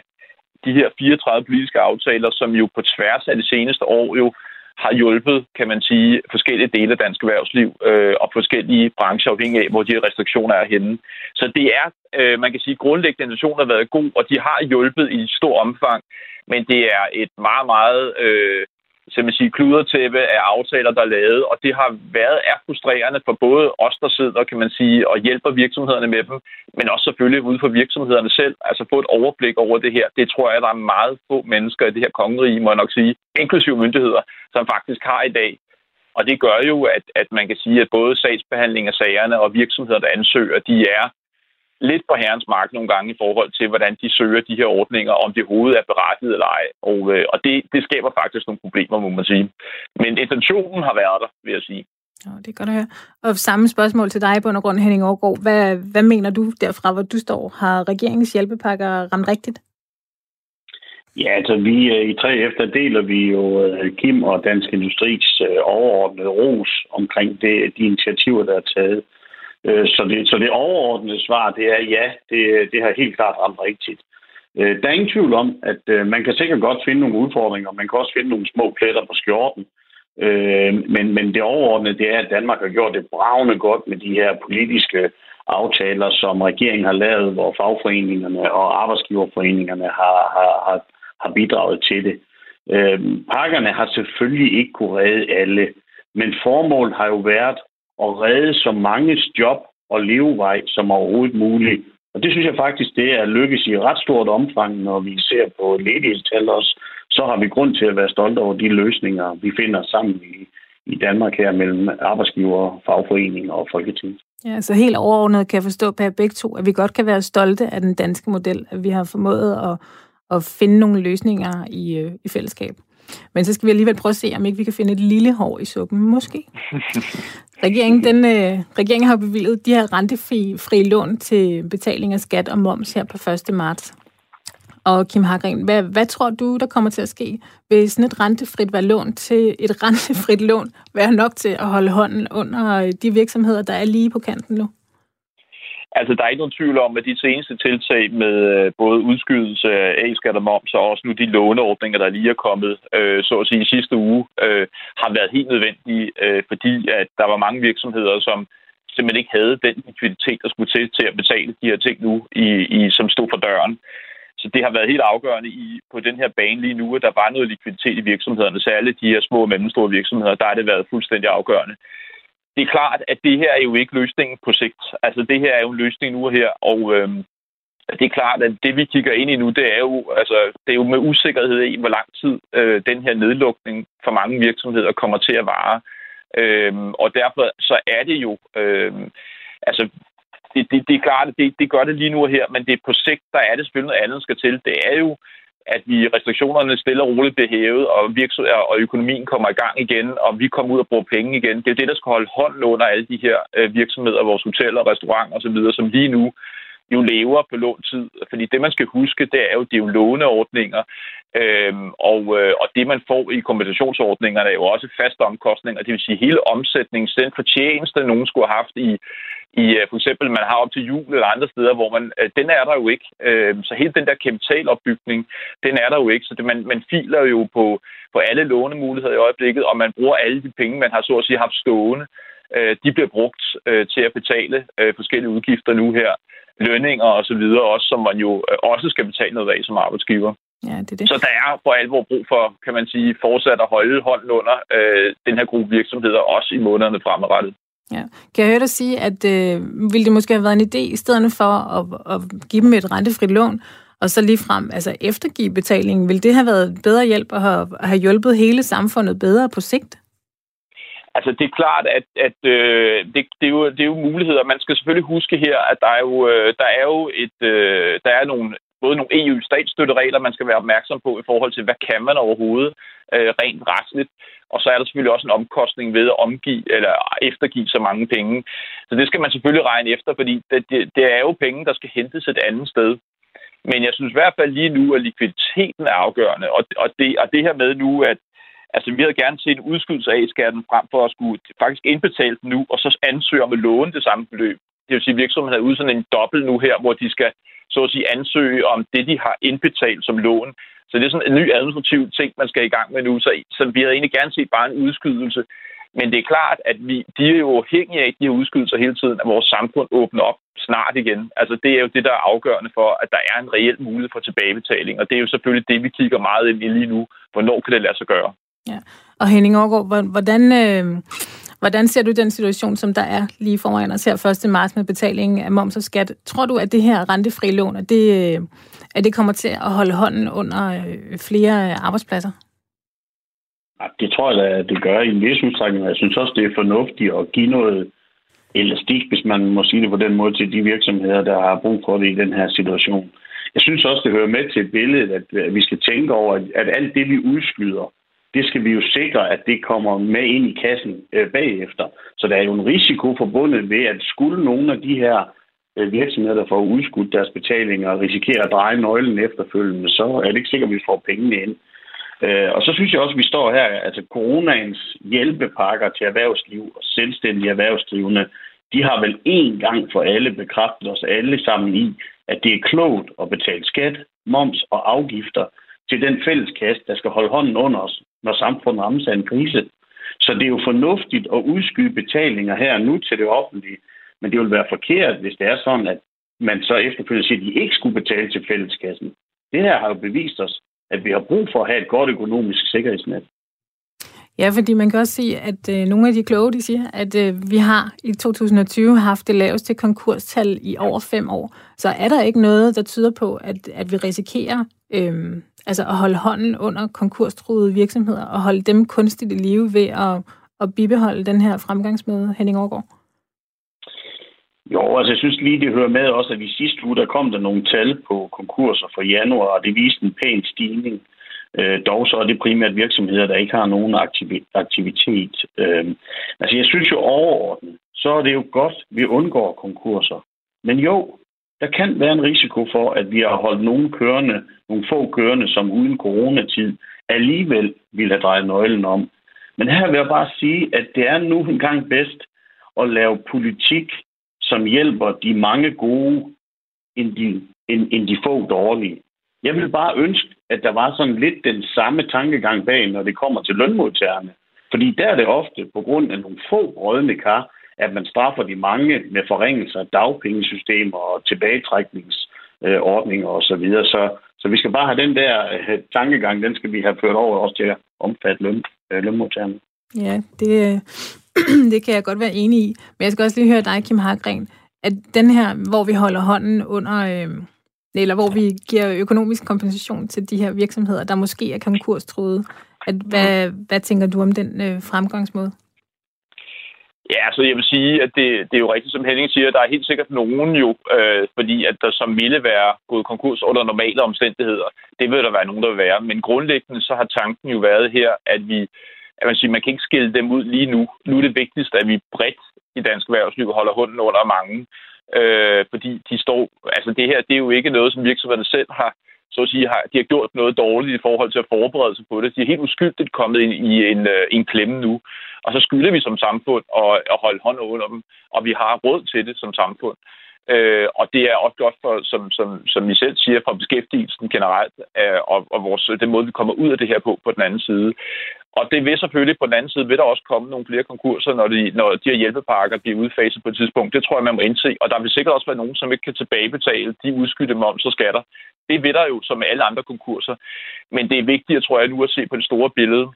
de her 34 politiske aftaler, som jo på tværs af det seneste år jo har hjulpet, kan man sige, forskellige dele af dansk erhvervsliv øh, og forskellige brancher, afhængig af, hvor de her restriktioner er henne. Så det er, øh, man kan sige, grundlæggende intention har været god, og de har hjulpet i stor omfang, men det er et meget, meget øh, så man sige, kludertæppe af aftaler, der er lavet, og det har været er frustrerende for både os, der sidder, kan man sige, og hjælper virksomhederne med dem, men også selvfølgelig ude for virksomhederne selv, altså få et overblik over det her. Det tror jeg, der er meget få mennesker i det her kongerige, må jeg nok sige, inklusive myndigheder, som faktisk har i dag. Og det gør jo, at, at man kan sige, at både sagsbehandling af sagerne og virksomheder, der ansøger, de er lidt på herrens mark nogle gange i forhold til, hvordan de søger de her ordninger, om det hovedet er berettiget eller ej. Og, øh, og det, det skaber faktisk nogle problemer, må man sige. Men intentionen har været der, vil jeg sige. Ja, det er godt at høre. Og samme spørgsmål til dig, bund og grund, Henning Aargaard. Hvad, hvad mener du derfra, hvor du står? Har regeringens hjælpepakker ramt rigtigt? Ja, altså vi øh, i tre efter deler vi jo øh, Kim og Dansk Industris overordnede ros omkring det, de initiativer, der er taget. Øh, så det, så det overordnede svar, det er ja, det, det har helt klart ramt rigtigt. Øh, der er ingen tvivl om, at øh, man kan sikkert godt finde nogle udfordringer, man kan også finde nogle små pletter på skjorten. Men, men det overordnede, det er, at Danmark har gjort det bravende godt med de her politiske aftaler, som regeringen har lavet, hvor fagforeningerne og arbejdsgiverforeningerne har, har, har, har bidraget til det. Pakkerne har selvfølgelig ikke kunne redde alle, men formålet har jo været at redde så mange job og levevej som overhovedet muligt. Og det synes jeg faktisk, det er lykkes i ret stort omfang, når vi ser på ledighedstal også. Så har vi grund til at være stolte over de løsninger, vi finder sammen i, i Danmark her mellem arbejdsgiver, fagforeninger og Folketing. Ja, så helt overordnet kan jeg forstå på begge to, at vi godt kan være stolte af den danske model, at vi har formået at at finde nogle løsninger i, øh, i fællesskab. Men så skal vi alligevel prøve at se, om ikke vi kan finde et lille hår i suppen. Måske. Regeringen, den, øh, regeringen har bevilget de her rentefri fri lån til betaling af skat og moms her på 1. marts. Og Kim Hagren, hvad, hvad tror du, der kommer til at ske? Vil sådan et rentefrit være lån til et rentefrit lån være nok til at holde hånden under de virksomheder, der er lige på kanten nu? Altså, der er ikke nogen tvivl om, at de seneste tiltag med øh, både udskydelse af A-skat og moms, og også nu de låneordninger, der lige er kommet, øh, så at sige, i sidste uge, øh, har været helt nødvendige, øh, fordi at der var mange virksomheder, som simpelthen ikke havde den likviditet, der skulle til til at betale de her ting nu, i, i, som stod for døren. Så det har været helt afgørende i, på den her bane lige nu, at der var noget likviditet i virksomhederne, særligt de her små og mellemstore virksomheder, der har det været fuldstændig afgørende det er klart, at det her er jo ikke løsningen på sigt. Altså, det her er jo en løsning nu og her, og øhm, det er klart, at det vi kigger ind i nu, det er jo, altså, det er jo med usikkerhed i, hvor lang tid øh, den her nedlukning for mange virksomheder kommer til at vare. Øhm, og derfor så er det jo, øhm, altså, det, det, det er klart, at det, det gør det lige nu og her, men det er på sigt, der er det selvfølgelig noget andet, der skal til. Det er jo at vi restriktionerne stille og roligt bliver hævet, og virksomheder og økonomien kommer i gang igen, og vi kommer ud og bruger penge igen. Det er det, der skal holde hånden under alle de her øh, virksomheder, vores hoteller, restauranter osv., som lige nu jo lever på låntid. Fordi det, man skal huske, det er jo, det er jo låneordninger, øhm, og, øh, og det, man får i kompensationsordningerne, er jo også faste omkostninger. Det vil sige, hele omsætningen, den fortjeneste, nogen skulle have haft i, i øh, for eksempel, man har op til jul eller andre steder, hvor man, øh, den er der jo ikke. Øhm, så hele den der kapitalopbygning, den er der jo ikke. Så det, man, man filer jo på, på alle lånemuligheder i øjeblikket, og man bruger alle de penge, man har så at sige haft stående øh, de bliver brugt øh, til at betale øh, forskellige udgifter nu her lønninger og så videre, også, som man jo øh, også skal betale noget af som arbejdsgiver. Ja, det er det. Så der er for alvor brug for, kan man sige, fortsat at holde hånden under øh, den her gruppe virksomheder, også i månederne fremadrettet. Ja. Kan jeg høre dig sige, at øh, ville det måske have været en idé, i stedet for at, at give dem et rentefrit lån, og så lige frem altså eftergive betalingen, ville det have været bedre hjælp at have, have hjulpet hele samfundet bedre på sigt? Altså, det er klart, at, at øh, det, det, er jo, det er jo muligheder. Man skal selvfølgelig huske her, at der er jo, øh, der er jo et, øh, der er nogle, både nogle EU-statsstøtteregler, man skal være opmærksom på i forhold til, hvad kan man overhovedet øh, rent retsligt. Og så er der selvfølgelig også en omkostning ved at omgive eller eftergive så mange penge. Så det skal man selvfølgelig regne efter, fordi det, det, det er jo penge, der skal hentes et andet sted. Men jeg synes i hvert fald lige nu, at likviditeten er afgørende. Og, og, det, og det her med nu, at Altså, vi havde gerne set en udskydelse af skatten frem for at skulle faktisk indbetale den nu, og så ansøge om at låne det samme beløb. Det vil sige, at virksomheden havde ud sådan en dobbelt nu her, hvor de skal så at sige ansøge om det, de har indbetalt som lån. Så det er sådan en ny administrativ ting, man skal i gang med nu. Så, så vi havde egentlig gerne set bare en udskydelse. Men det er klart, at vi, de er jo afhængige af de her udskydelser hele tiden, at vores samfund åbner op snart igen. Altså det er jo det, der er afgørende for, at der er en reel mulighed for tilbagebetaling. Og det er jo selvfølgelig det, vi kigger meget ind i lige nu. Hvornår kan det lade sig gøre? Ja. Og Henning Aargaard, hvordan, øh, hvordan ser du den situation, som der er lige foran os her 1. marts med betaling af moms og skat? Tror du, at det her rentefri lån, at det, at det kommer til at holde hånden under øh, flere øh, arbejdspladser? Det tror jeg, at det gør i en vis udstrækning. Jeg synes også, det er fornuftigt at give noget elastik, hvis man må sige det på den måde, til de virksomheder, der har brug for det i den her situation. Jeg synes også, det hører med til billedet, at vi skal tænke over, at alt det, vi udskyder, det skal vi jo sikre, at det kommer med ind i kassen øh, bagefter. Så der er jo en risiko forbundet ved, at skulle nogle af de her øh, virksomheder, der får udskudt deres betalinger og risikerer at dreje nøglen efterfølgende, så er det ikke sikkert, at vi får pengene ind. Øh, og så synes jeg også, at vi står her, altså coronaens hjælpepakker til erhvervsliv og selvstændige erhvervsdrivende, de har vel en gang for alle bekræftet os alle sammen i, at det er klogt at betale skat, moms og afgifter til den fælleskasse, der skal holde hånden under os, når samfundet rammes af en krise. Så det er jo fornuftigt at udskyde betalinger her nu til det offentlige, men det vil være forkert, hvis det er sådan, at man så efterfølgende siger, at de ikke skulle betale til fælleskassen. Det her har jo bevist os, at vi har brug for at have et godt økonomisk sikkerhedsnet. Ja, fordi man kan også sige, at øh, nogle af de kloge, de siger, at øh, vi har i 2020 haft det laveste konkurstal i over fem år. Så er der ikke noget, der tyder på, at, at vi risikerer øh, altså at holde hånden under konkurstruede virksomheder og holde dem kunstigt i live ved at, at bibeholde den her fremgangsmåde, Henning Aargaard? Jo, altså jeg synes lige, det hører med også, at vi sidste uge, der kom der nogle tal på konkurser for januar, og det viste en pæn stigning. Øh, dog så er det primært virksomheder, der ikke har nogen aktivitet. Øh, altså jeg synes jo overordnet, så er det jo godt, vi undgår konkurser. Men jo, der kan være en risiko for, at vi har holdt nogle kørende, nogle få kørende, som uden coronatid alligevel ville have drejet nøglen om. Men her vil jeg bare sige, at det er nu engang bedst at lave politik, som hjælper de mange gode, end de, end, end de få dårlige. Jeg vil bare ønske, at der var sådan lidt den samme tankegang bag, når det kommer til lønmodtagerne. Fordi der er det ofte på grund af nogle få rådne kar, at man straffer de mange med forringelser af dagpengesystemer og tilbagetrækningsordninger osv. Så, videre. så, så vi skal bare have den der uh, tankegang, den skal vi have ført over også til at omfatte løn, uh, lønmodtagerne. Ja, det, (clears throat) det kan jeg godt være enig i. Men jeg skal også lige høre dig, Kim Hargren, at den her, hvor vi holder hånden under, øh, eller hvor vi giver økonomisk kompensation til de her virksomheder, der måske er konkurstruede, at, hvad, hvad tænker du om den øh, fremgangsmåde? Ja, så jeg vil sige, at det, det er jo rigtigt, som Henning siger, der er helt sikkert nogen jo, øh, fordi at der som ville være gået konkurs under normale omstændigheder. Det vil der være nogen, der vil være. Men grundlæggende så har tanken jo været her, at vi at man, siger, man kan ikke skille dem ud lige nu. Nu er det vigtigst, at vi bredt i dansk erhvervsliv holder hunden under mange. Øh, fordi de står, altså det her, det er jo ikke noget, som virksomhederne selv har, så at sige, har, de har gjort noget dårligt i forhold til at forberede sig på det. De er helt uskyldigt kommet ind i en, øh, en klemme nu. Og så skylder vi som samfund at, at holde hånden under dem, og vi har råd til det som samfund. Øh, og det er også godt for, som, som, som I selv siger, for beskæftigelsen generelt, øh, og, og vores, den måde, vi kommer ud af det her på, på den anden side. Og det vil selvfølgelig på den anden side, vil der også komme nogle flere konkurser, når de, når de her hjælpepakker bliver udfaset på et tidspunkt. Det tror jeg, man må indse. Og der vil sikkert også være nogen, som ikke kan tilbagebetale de udskydte moms og skatter. Det vil der jo som alle andre konkurser. Men det er vigtigt, tror jeg, nu at se på det store billede.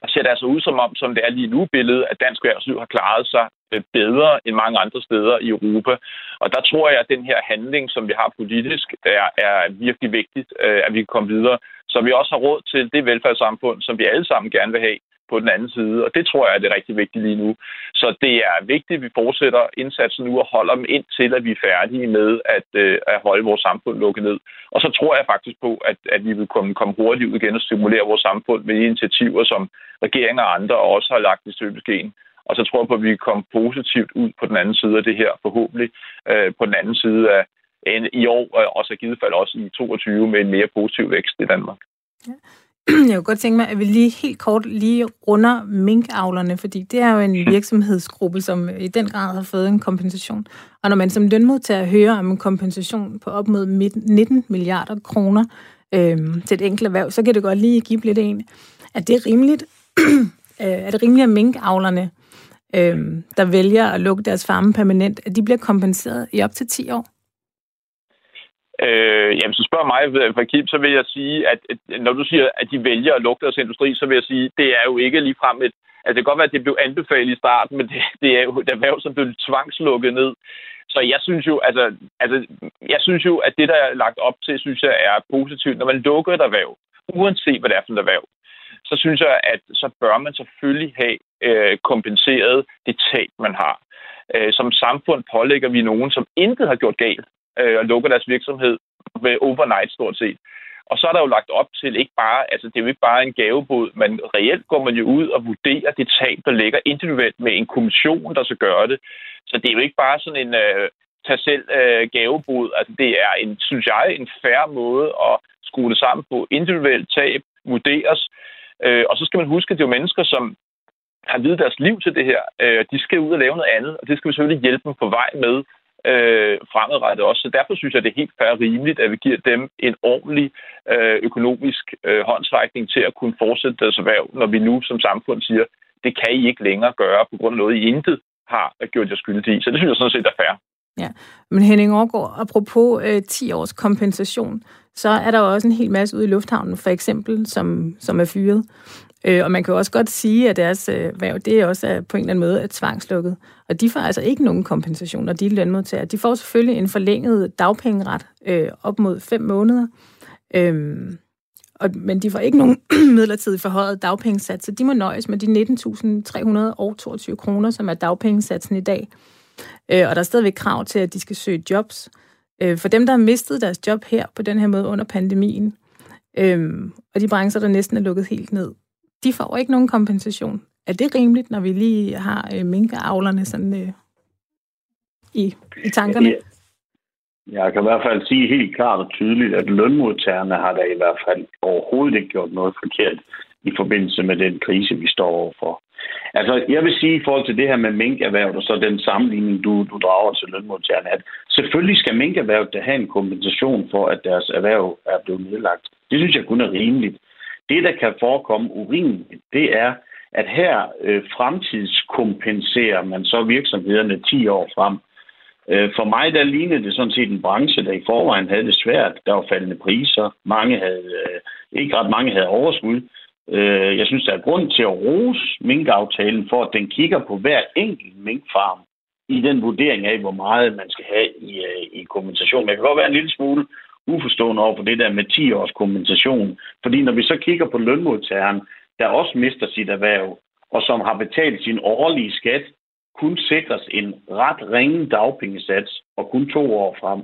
Der ser det altså ud som om, som det er lige nu billedet, at dansk erhvervsliv har klaret sig øh, bedre end mange andre steder i Europa. Og der tror jeg, at den her handling, som vi har politisk, er, er virkelig vigtigt, øh, at vi kan komme videre. Så vi også har råd til det velfærdssamfund, som vi alle sammen gerne vil have på den anden side. Og det tror jeg er det rigtig vigtige lige nu. Så det er vigtigt, at vi fortsætter indsatsen nu og holder dem ind til, at vi er færdige med at, øh, at holde vores samfund lukket ned. Og så tror jeg faktisk på, at, at vi vil komme, komme hurtigt ud igen og stimulere vores samfund med initiativer, som regeringen og andre også har lagt i støbeskeen. Og så tror jeg på, at vi kan komme positivt ud på den anden side af det her, forhåbentlig øh, på den anden side af i år, og så i givet fald også i 22 med en mere positiv vækst i Danmark. Ja. Jeg kunne godt tænke mig, at vi lige helt kort lige runder minkavlerne, fordi det er jo en virksomhedsgruppe, som i den grad har fået en kompensation. Og når man som lønmodtager hører om en kompensation på op mod 19 milliarder kroner øhm, til et enkelt erhverv, så kan det godt lige give lidt en. Er det rimeligt, (clears throat) øh, er det rimeligt, at minkavlerne, øhm, der vælger at lukke deres farme permanent, at de bliver kompenseret i op til 10 år? Øh, jamen, så spørg mig, for Kim, så vil jeg sige, at, at når du siger, at de vælger at lukke deres industri, så vil jeg sige, det er jo ikke ligefrem et... Altså, det kan godt være, at det blev anbefalet i starten, men det, det er jo et erhverv, som blev tvangslukket ned. Så jeg synes jo, altså, altså, jeg synes jo, at det, der er lagt op til, synes jeg er positivt. Når man lukker et erhverv, uanset hvad det er for et erhverv, så synes jeg, at så bør man selvfølgelig have øh, kompenseret det tab, man har. Øh, som samfund pålægger vi nogen, som intet har gjort galt, øh, og lukker deres virksomhed med overnight stort set. Og så er der jo lagt op til ikke bare, altså det er jo ikke bare en gavebod, men reelt går man jo ud og vurderer det tab, der ligger individuelt med en kommission, der skal gøre det. Så det er jo ikke bare sådan en øh, tag selv øh, gavebod. Altså det er en, synes jeg, en færre måde at skrue det sammen på. Individuelt tab vurderes. Øh, og så skal man huske, at det er jo mennesker, som har videt deres liv til det her. Øh, de skal ud og lave noget andet, og det skal vi selvfølgelig hjælpe dem på vej med øh, fremadrettet også. Så derfor synes jeg, det er helt fair rimeligt, at vi giver dem en ordentlig øh, økonomisk øh, håndsrækning til at kunne fortsætte deres erhverv, når vi nu som samfund siger, det kan I ikke længere gøre på grund af noget, I intet har gjort jer skyldige i. Så det synes jeg sådan set er fair. Ja, men Henning Aargaard, apropos øh, 10 års kompensation, så er der også en hel masse ude i lufthavnen, for eksempel, som, som er fyret. Øh, og man kan jo også godt sige, at deres øh, værv, det er også øh, på en eller anden måde er tvangslukket. Og de får altså ikke nogen kompensation, når de er lønmodtagere. De får selvfølgelig en forlænget dagpengeret øh, op mod fem måneder. Øh, og, men de får ikke nogen (clears throat) midlertidigt forhøjet dagpengesats, så de må nøjes med de 19.322 kroner, som er dagpengesatsen i dag. Øh, og der er stadigvæk krav til, at de skal søge jobs. Øh, for dem, der har mistet deres job her på den her måde under pandemien, øh, og de brancher, der næsten er lukket helt ned, de får ikke nogen kompensation. Er det rimeligt, når vi lige har øh, minkavlerne sådan øh, i, i tankerne? Ja, jeg kan i hvert fald sige helt klart og tydeligt, at lønmodtagerne har da i hvert fald overhovedet ikke gjort noget forkert i forbindelse med den krise, vi står overfor. Altså, jeg vil sige i forhold til det her med minkerhvervet og så den sammenligning, du, du drager til lønmodtagerne, at selvfølgelig skal minkerhvervet da have en kompensation for, at deres erhverv er blevet nedlagt. Det synes jeg kun er rimeligt. Det, der kan forekomme urimeligt, det er, at her øh, fremtidskompenserer man så virksomhederne 10 år frem. Øh, for mig der lignede det sådan set en branche, der i forvejen havde det svært. Der var faldende priser. Mange havde, øh, ikke ret mange havde overskud. Øh, jeg synes, der er grund til at rose minkaftalen for, at den kigger på hver enkelt minkfarm i den vurdering af, hvor meget man skal have i, øh, i kompensation. Men jeg kan godt være en lille smule uforstående over for det der med 10 års kompensation. Fordi når vi så kigger på lønmodtageren, der også mister sit erhverv, og som har betalt sin årlige skat, kun sikres en ret ringe dagpengesats og kun to år frem.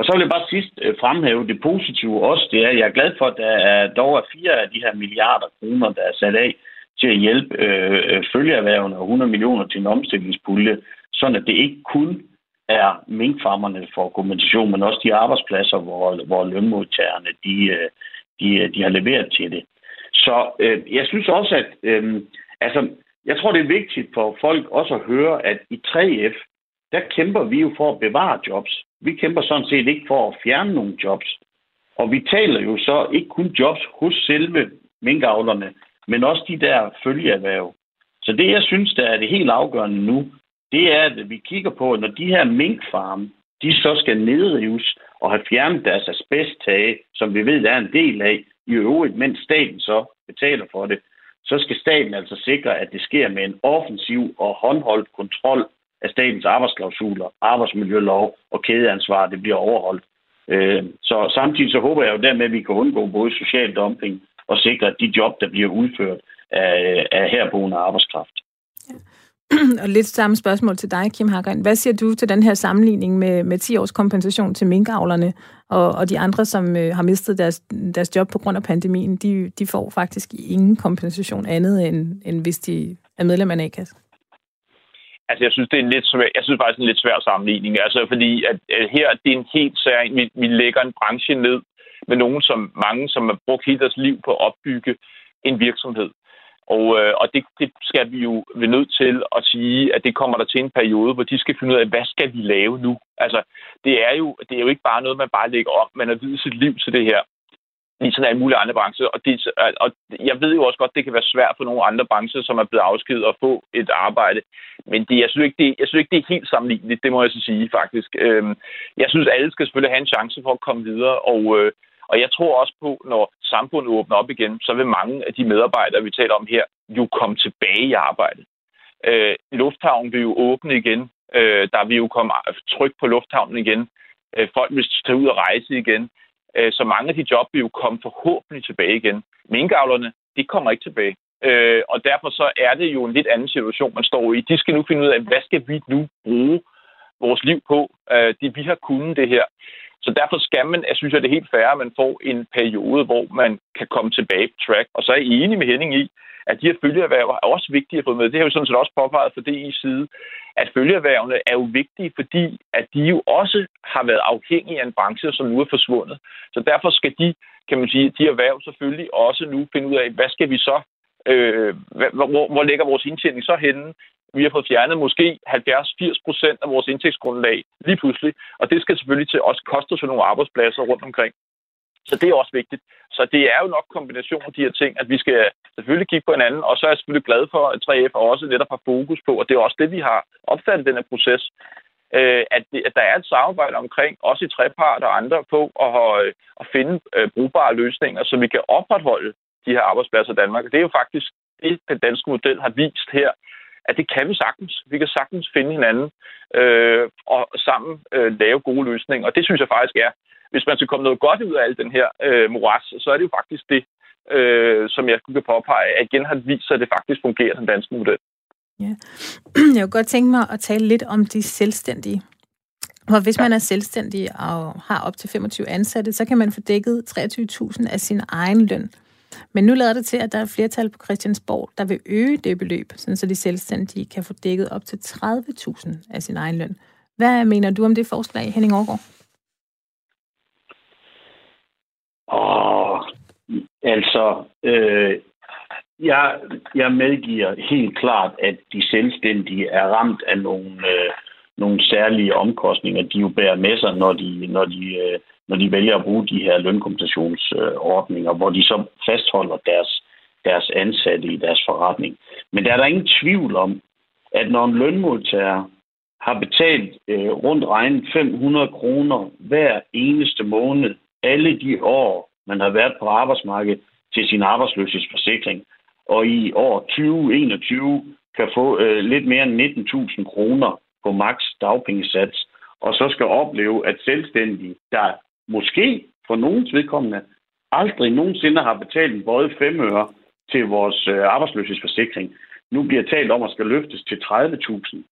Og så vil jeg bare sidst øh, fremhæve det positive også, det er, at jeg er glad for, at der er dog er fire af de her milliarder kroner, der er sat af til at hjælpe øh, øh følgeerhvervene og 100 millioner til en omstillingspulje, sådan at det ikke kun er minkfarmerne for kompensation, men også de arbejdspladser, hvor, hvor lønmodtagerne de, øh, de, de har leveret til det. Så øh, jeg synes også, at øh, altså, jeg tror, det er vigtigt for folk også at høre, at i 3F, der kæmper vi jo for at bevare jobs. Vi kæmper sådan set ikke for at fjerne nogle jobs. Og vi taler jo så ikke kun jobs hos selve minkavlerne, men også de der følgeerhverv. Så det, jeg synes, der er det helt afgørende nu, det er, at vi kigger på, at når de her minkfarme, de så skal nedrives og have fjernet deres asbesttage, som vi ved, der er en del af, i øvrigt, mens staten så betaler for det, så skal staten altså sikre, at det sker med en offensiv og håndholdt kontrol at statens arbejdsklausuler, arbejdsmiljølov og kædeansvar, det bliver overholdt. Øh, så samtidig så håber jeg jo dermed, at vi kan undgå både social dumping og sikre, at de job, der bliver udført af, af herboende arbejdskraft. (clears throat) og lidt samme spørgsmål til dig, Kim Hagen. Hvad siger du til den her sammenligning med, med 10 års kompensation til minkavlerne og, og de andre, som øh, har mistet deres, deres job på grund af pandemien? De, de får faktisk ingen kompensation andet, end, end hvis de er medlem af en a-kasse. Altså, jeg synes, det er en lidt svær, jeg synes faktisk, det er en lidt svær sammenligning. Altså, fordi at, at her, det er en helt særlig... vi, vi lægger en branche ned med nogen, som mange, som har brugt hele deres liv på at opbygge en virksomhed. Og, øh, og det, det skal vi jo være nødt til at sige, at det kommer der til en periode, hvor de skal finde ud af, hvad skal vi lave nu? Altså, det er jo, det er jo ikke bare noget, man bare lægger om. Man har videt sit liv til det her ligesom alle mulige andre brancher. Og, det, og jeg ved jo også godt, det kan være svært for nogle andre brancher, som er blevet afskedet at få et arbejde. Men det, jeg, synes ikke, det, jeg synes ikke, det er helt sammenligneligt, det må jeg så sige faktisk. Øhm, jeg synes, alle skal selvfølgelig have en chance for at komme videre, og, øh, og jeg tror også på, når samfundet åbner op igen, så vil mange af de medarbejdere, vi taler om her, jo komme tilbage i arbejde. Øh, lufthavnen vil jo åbne igen. Øh, der vil jo komme tryk på lufthavnen igen. Øh, folk vil tage ud og rejse igen. Øh, så mange af de job vil jo komme forhåbentlig tilbage igen. Minkavlerne, de kommer ikke tilbage. Øh, og derfor så er det jo en lidt anden situation, man står i. De skal nu finde ud af, hvad skal vi nu bruge vores liv på? Øh, de, vi har kunnet det her. Så derfor skal man, jeg synes, at det er helt fair, at man får en periode, hvor man kan komme tilbage på track. Og så er jeg enig med Henning i, at de her følgeerhverv er også vigtige at få med. Det har jo sådan set også påpeget for DI's side, at følgeerhvervene er jo vigtige, fordi at de jo også har været afhængige af en branche, som nu er forsvundet. Så derfor skal de, kan man sige, de erhverv selvfølgelig også nu finde ud af, hvad skal vi så Øh, hvor, hvor ligger vores indtjening så henne? Vi har fået fjernet måske 70-80 procent af vores indtægtsgrundlag lige pludselig, og det skal selvfølgelig til også koste os nogle arbejdspladser rundt omkring. Så det er også vigtigt. Så det er jo nok kombination af de her ting, at vi skal selvfølgelig kigge på hinanden, og så er jeg selvfølgelig glad for, at 3F også netop har fokus på, og det er også det, vi har opfattet den her proces, øh, at, det, at der er et samarbejde omkring, også i trepart og andre, på at, øh, at finde øh, brugbare løsninger, så vi kan opretholde de her arbejdspladser i Danmark. Og det er jo faktisk det, den danske model har vist her, at det kan vi sagtens. Vi kan sagtens finde hinanden øh, og sammen øh, lave gode løsninger. Og det synes jeg faktisk er, hvis man skal komme noget godt ud af al den her øh, moras, så er det jo faktisk det, øh, som jeg kunne påpege, at igen har vist sig, at det faktisk fungerer, den danske model. Ja. (clears throat) Jeg kunne godt tænke mig at tale lidt om de selvstændige. For hvis man er selvstændig og har op til 25 ansatte, så kan man få dækket 23.000 af sin egen løn. Men nu lader det til, at der er et flertal på Christiansborg, der vil øge det beløb, sådan så de selvstændige kan få dækket op til 30.000 af sin egen løn. Hvad mener du om det forslag, Henning Aargaard? Åh, altså, øh, jeg, jeg medgiver helt klart, at de selvstændige er ramt af nogle, øh, nogle særlige omkostninger, de jo bærer med sig, når de, når de øh, når de vælger at bruge de her lønkompensationsordninger, hvor de så fastholder deres, deres ansatte i deres forretning. Men der er der ingen tvivl om, at når en lønmodtager har betalt øh, rundt regnet 500 kroner hver eneste måned, alle de år, man har været på arbejdsmarkedet til sin arbejdsløshedsforsikring, og i år 2021 kan få øh, lidt mere end 19.000 kroner på maks dagpengesats, og så skal opleve, at selvstændige, der måske for nogens vedkommende aldrig nogensinde har betalt en både fem øre til vores øh, arbejdsløshedsforsikring, nu bliver talt om at skal løftes til 30.000.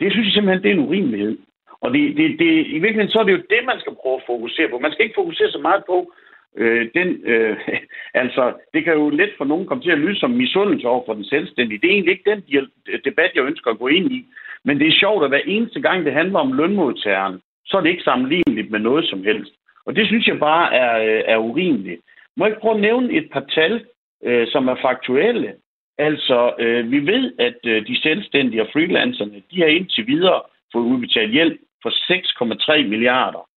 Det synes jeg simpelthen, det er en urimelighed. Og det, det, det, i virkeligheden så er det jo det, man skal prøve at fokusere på. Man skal ikke fokusere så meget på, øh, den, øh, (laughs) altså, det kan jo let for nogen komme til at lyde som misundelse over for den selvstændige. Det er egentlig ikke den debat, jeg ønsker at gå ind i. Men det er sjovt, at hver eneste gang, det handler om lønmodtageren, så er det ikke sammenligneligt med noget som helst. Og det synes jeg bare er, øh, er urimeligt. Må jeg ikke prøve at nævne et par tal, øh, som er faktuelle? Altså, øh, vi ved, at øh, de selvstændige og freelancerne, de har indtil videre fået udbetalt hjælp for 6,3 milliarder.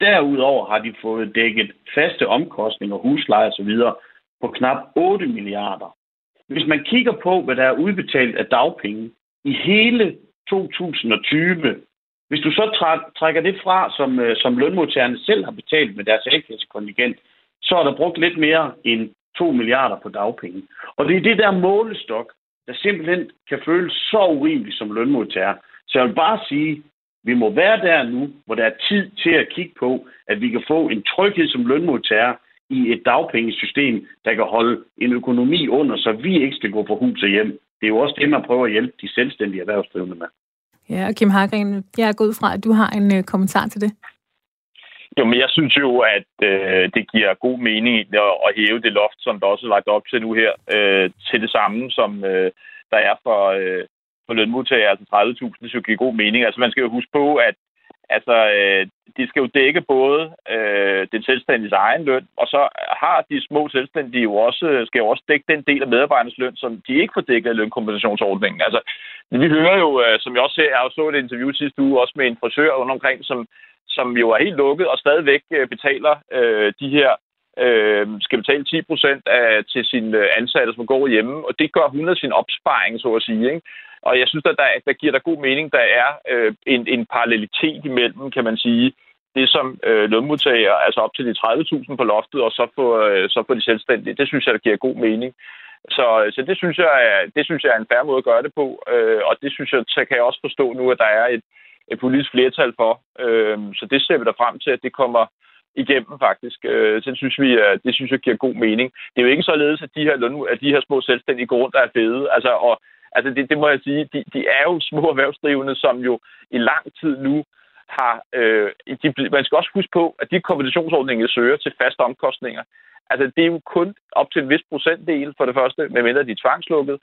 Derudover har de fået dækket faste omkostninger, husleje osv. på knap 8 milliarder. Hvis man kigger på, hvad der er udbetalt af dagpenge i hele 2020, hvis du så trækker det fra, som, øh, som lønmodtagerne selv har betalt med deres a så er der brugt lidt mere end 2 milliarder på dagpenge. Og det er det der målestok, der simpelthen kan føles så urimeligt som lønmodtager. Så jeg vil bare sige, vi må være der nu, hvor der er tid til at kigge på, at vi kan få en tryghed som lønmodtager i et dagpengesystem, der kan holde en økonomi under, så vi ikke skal gå fra hus og hjem. Det er jo også det, man prøver at hjælpe de selvstændige erhvervsdrivende med. Ja, og Kim Hargren, jeg er gået fra, at du har en øh, kommentar til det. Jo, men jeg synes jo, at øh, det giver god mening at, at hæve det loft, som der også er lagt op til nu her, øh, til det samme, som øh, der er for, øh, for lønmodtagere, altså 30.000, det skal give god mening. Altså man skal jo huske på, at altså, øh, de skal jo dække både øh, den selvstændiges egen løn, og så har de små selvstændige jo også, skal jo også dække den del af medarbejdernes løn, som de ikke får dækket af lønkompensationsordningen. Altså, vi hører jo, øh, som jeg også ser, jeg har så et interview sidste uge, også med en frisør rundt omkring, som, som jo er helt lukket og stadigvæk øh, betaler øh, de her øh, skal betale 10 procent til sine ansatte, som går hjemme, og det gør hun af sin opsparing, så at sige. Ikke? Og jeg synes, at der, der giver der god mening, der er øh, en, en parallelitet imellem, kan man sige, det som øh, lønmodtager, altså op til de 30.000 på loftet, og så få, øh, så få de selvstændige. Det synes jeg, der giver god mening. Så, så det, synes jeg det synes jeg er en færre måde at gøre det på, øh, og det synes jeg, så kan jeg også forstå nu, at der er et, et politisk flertal for. Øh, så det ser vi der frem til, at det kommer igennem faktisk. Øh, det, synes vi, øh, det synes jeg giver god mening. Det er jo ikke således, at de her, løn, at de her små selvstændige går rundt, der er fede. Altså, og, altså det, det må jeg sige, de, de er jo små erhvervsdrivende, som jo i lang tid nu har... Øh, de, man skal også huske på, at de kompensationsordninger søger til faste omkostninger, altså det er jo kun op til en vis procentdel for det første, medmindre de er tvangslukket.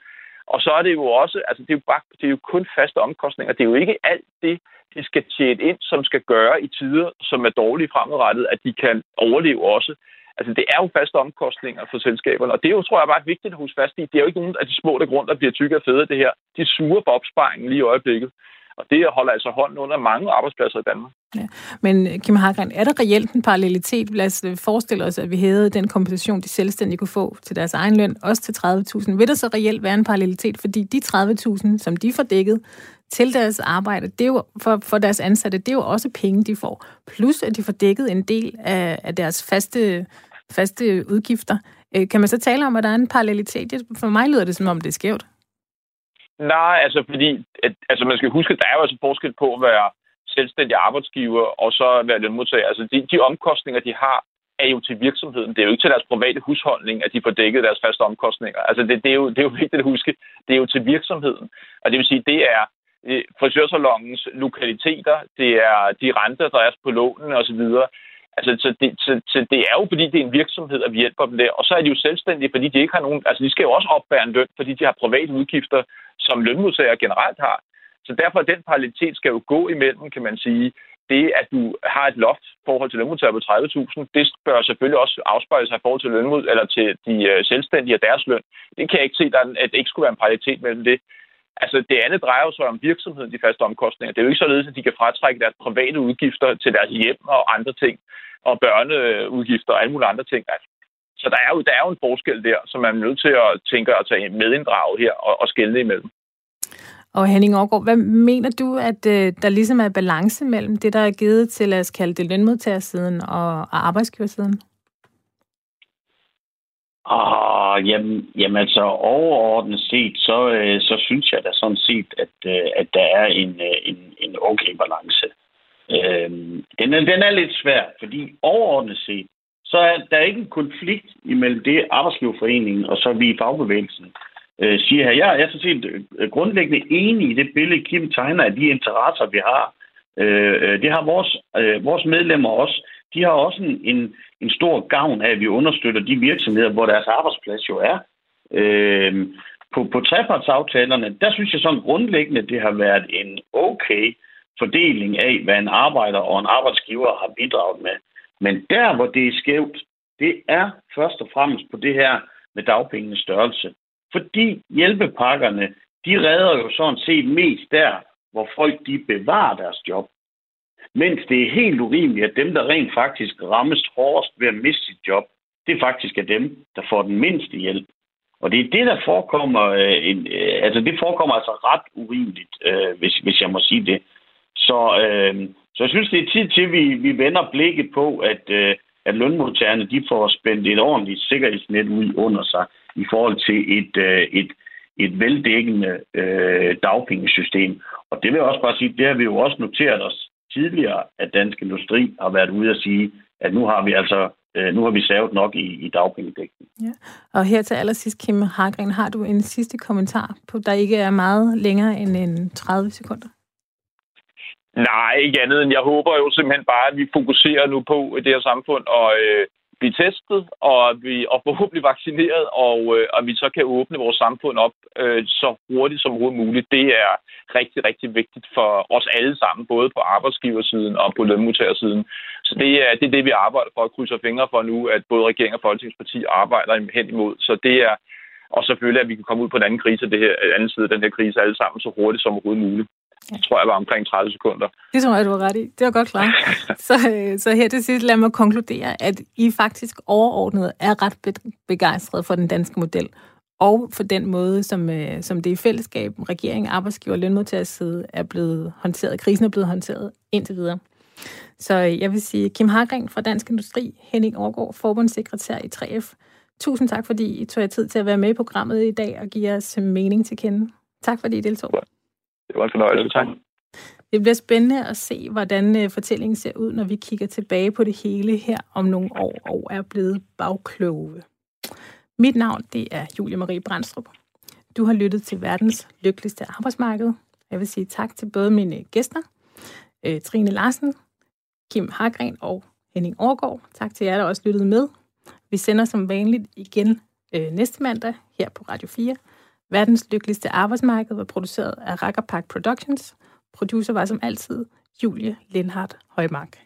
Og så er det jo også, altså det er jo, bare, det er jo kun faste omkostninger. Det er jo ikke alt det, de skal tjene ind, som skal gøre i tider, som er dårlige fremadrettet, at de kan overleve også. Altså, det er jo faste omkostninger for selskaberne, og det er jo, tror jeg, bare vigtigt at huske fast i. Det er jo ikke nogen af de små, der grund, der bliver tykke og fede det her. De suger på opsparingen lige i øjeblikket. Og det holder altså hånden under mange arbejdspladser i Danmark. Ja. Men øh, Kim Hagren, er der reelt en parallelitet? Lad os øh, forestille os, at vi havde den kompensation, de selvstændige kunne få til deres egen løn, også til 30.000. Vil der så reelt være en parallelitet? Fordi de 30.000, som de får dækket til deres arbejde, det er jo for, for deres ansatte, det er jo også penge, de får. Plus, at de får dækket en del af, af deres faste, faste udgifter. Øh, kan man så tale om, at der er en parallelitet? For mig lyder det, som om det er skævt. Nej, altså fordi, at, altså man skal huske, at der er jo altså forskel på at være selvstændig arbejdsgiver og så være lønmodtager. Altså de, de omkostninger, de har, er jo til virksomheden. Det er jo ikke til deres private husholdning, at de får dækket deres faste omkostninger. Altså det, det, er, jo, det er jo vigtigt at huske. Det er jo til virksomheden. Og det vil sige, det er øh, frisørsalongens lokaliteter, det er de renter, der er på lånen osv., Altså, så det, så, så det er jo, fordi det er en virksomhed, at vi hjælper dem der. Og så er de jo selvstændige, fordi de ikke har nogen... Altså, de skal jo også opbære en løn, fordi de har private udgifter, som lønmodtagere generelt har. Så derfor den parallelitet skal jo gå imellem, kan man sige, det, at du har et loft forhold til lønmodtagere på 30.000, det bør selvfølgelig også afspejle sig i forhold til lønmod, eller til de øh, selvstændige og deres løn. Det kan jeg ikke se, at det ikke skulle være en parallelitet mellem det. Altså, det andet drejer sig om virksomheden, de faste omkostninger. Det er jo ikke således, at de kan fratrække deres private udgifter til deres hjem og andre ting og børneudgifter og alle mulige andre ting. Altså, så der er, jo, der er jo en forskel der, som man er nødt til at tænke og tage medinddrage her og, og skælde imellem. Og Henning Aargaard, hvad mener du, at øh, der ligesom er balance mellem det, der er givet til, lad os kalde det lønmodtagersiden og, og arbejdsgiversiden? Ah, jamen, jamen altså overordnet set, så, øh, så synes jeg da sådan set, at, øh, at der er en, øh, en, en okay balance. Øh, den, er, den er lidt svær, fordi overordnet set, så er der ikke en konflikt imellem det arbejdsgiverforeningen og så vi i fagbevægelsen øh, siger her. Jeg er så set øh, grundlæggende enig i det billede, Kim tegner af de interesser, vi har. Øh, øh, det har vores, øh, vores medlemmer også. De har også en, en, en stor gavn af, at vi understøtter de virksomheder, hvor deres arbejdsplads jo er. Øh, på, på trepartsaftalerne, der synes jeg sådan grundlæggende, det har været en okay fordeling af, hvad en arbejder og en arbejdsgiver har bidraget med. Men der, hvor det er skævt, det er først og fremmest på det her med dagpengenes størrelse. Fordi hjælpepakkerne, de redder jo sådan set mest der, hvor folk de bevarer deres job. Mens det er helt urimeligt, at dem, der rent faktisk rammes hårdest ved at miste sit job, det er faktisk er dem, der får den mindste hjælp. Og det er det, der forekommer, øh, en, øh, altså det forekommer altså ret urimeligt, øh, hvis, hvis jeg må sige det. Så, øh, så jeg synes, det er tid til, at vi, vi vender blikket på, at, øh, at lønmodtagerne de får spændt et ordentligt sikkerhedsnet ud under sig i forhold til et, øh, et, et veldækkende øh, dagpengesystem. Og det vil jeg også bare sige, det har vi jo også noteret os tidligere, at Dansk Industri har været ude at sige, at nu har vi altså øh, nu har vi savet nok i, i dagpengedækningen. Ja. Og her til allersidst, Kim Hargren, har du en sidste kommentar, på, der ikke er meget længere end en 30 sekunder? Nej, ikke andet end jeg håber jo simpelthen bare, at vi fokuserer nu på i det her samfund og øh, blive testet og, vi, og forhåbentlig vaccineret, og, øh, og vi så kan åbne vores samfund op øh, så hurtigt som overhovedet muligt. Det er rigtig, rigtig vigtigt for os alle sammen, både på arbejdsgiversiden og på lønmodtagersiden. Så det er, det er det, vi arbejder for at krydse fingre for nu, at både regering og folketingsparti arbejder hen imod. Så det er, og selvfølgelig, at vi kan komme ud på en anden krise, det her, anden side af den her krise alle sammen så hurtigt som overhovedet muligt. Ja. tror jeg var omkring 30 sekunder. Det tror jeg, du var ret i. Det var godt klart. (laughs) så, øh, så her til sidst lad mig konkludere, at I faktisk overordnet er ret begejstrede for den danske model, og for den måde, som, øh, som det i fællesskab, regering, arbejdsgiver og lønmodtagers side er blevet håndteret, krisen er blevet håndteret indtil videre. Så øh, jeg vil sige Kim Hargren fra Dansk Industri, Henning Overgaard, forbundssekretær i 3F. Tusind tak, fordi I tog jer tid til at være med i programmet i dag og give os mening til kende. Tak, fordi I deltog. Det var en fornøjelse. Tak. Det bliver spændende at se, hvordan øh, fortællingen ser ud, når vi kigger tilbage på det hele her om nogle år og er blevet bagkloge. Mit navn det er Julie Marie Brandstrup. Du har lyttet til verdens lykkeligste arbejdsmarked. Jeg vil sige tak til både mine gæster, øh, Trine Larsen, Kim Hargren og Henning Årgaard. Tak til jer, der også lyttede med. Vi sender som vanligt igen øh, næste mandag her på Radio 4. Verdens lykkeligste arbejdsmarked var produceret af Rackerpark Productions. Producer var som altid Julie Lindhardt Højmark.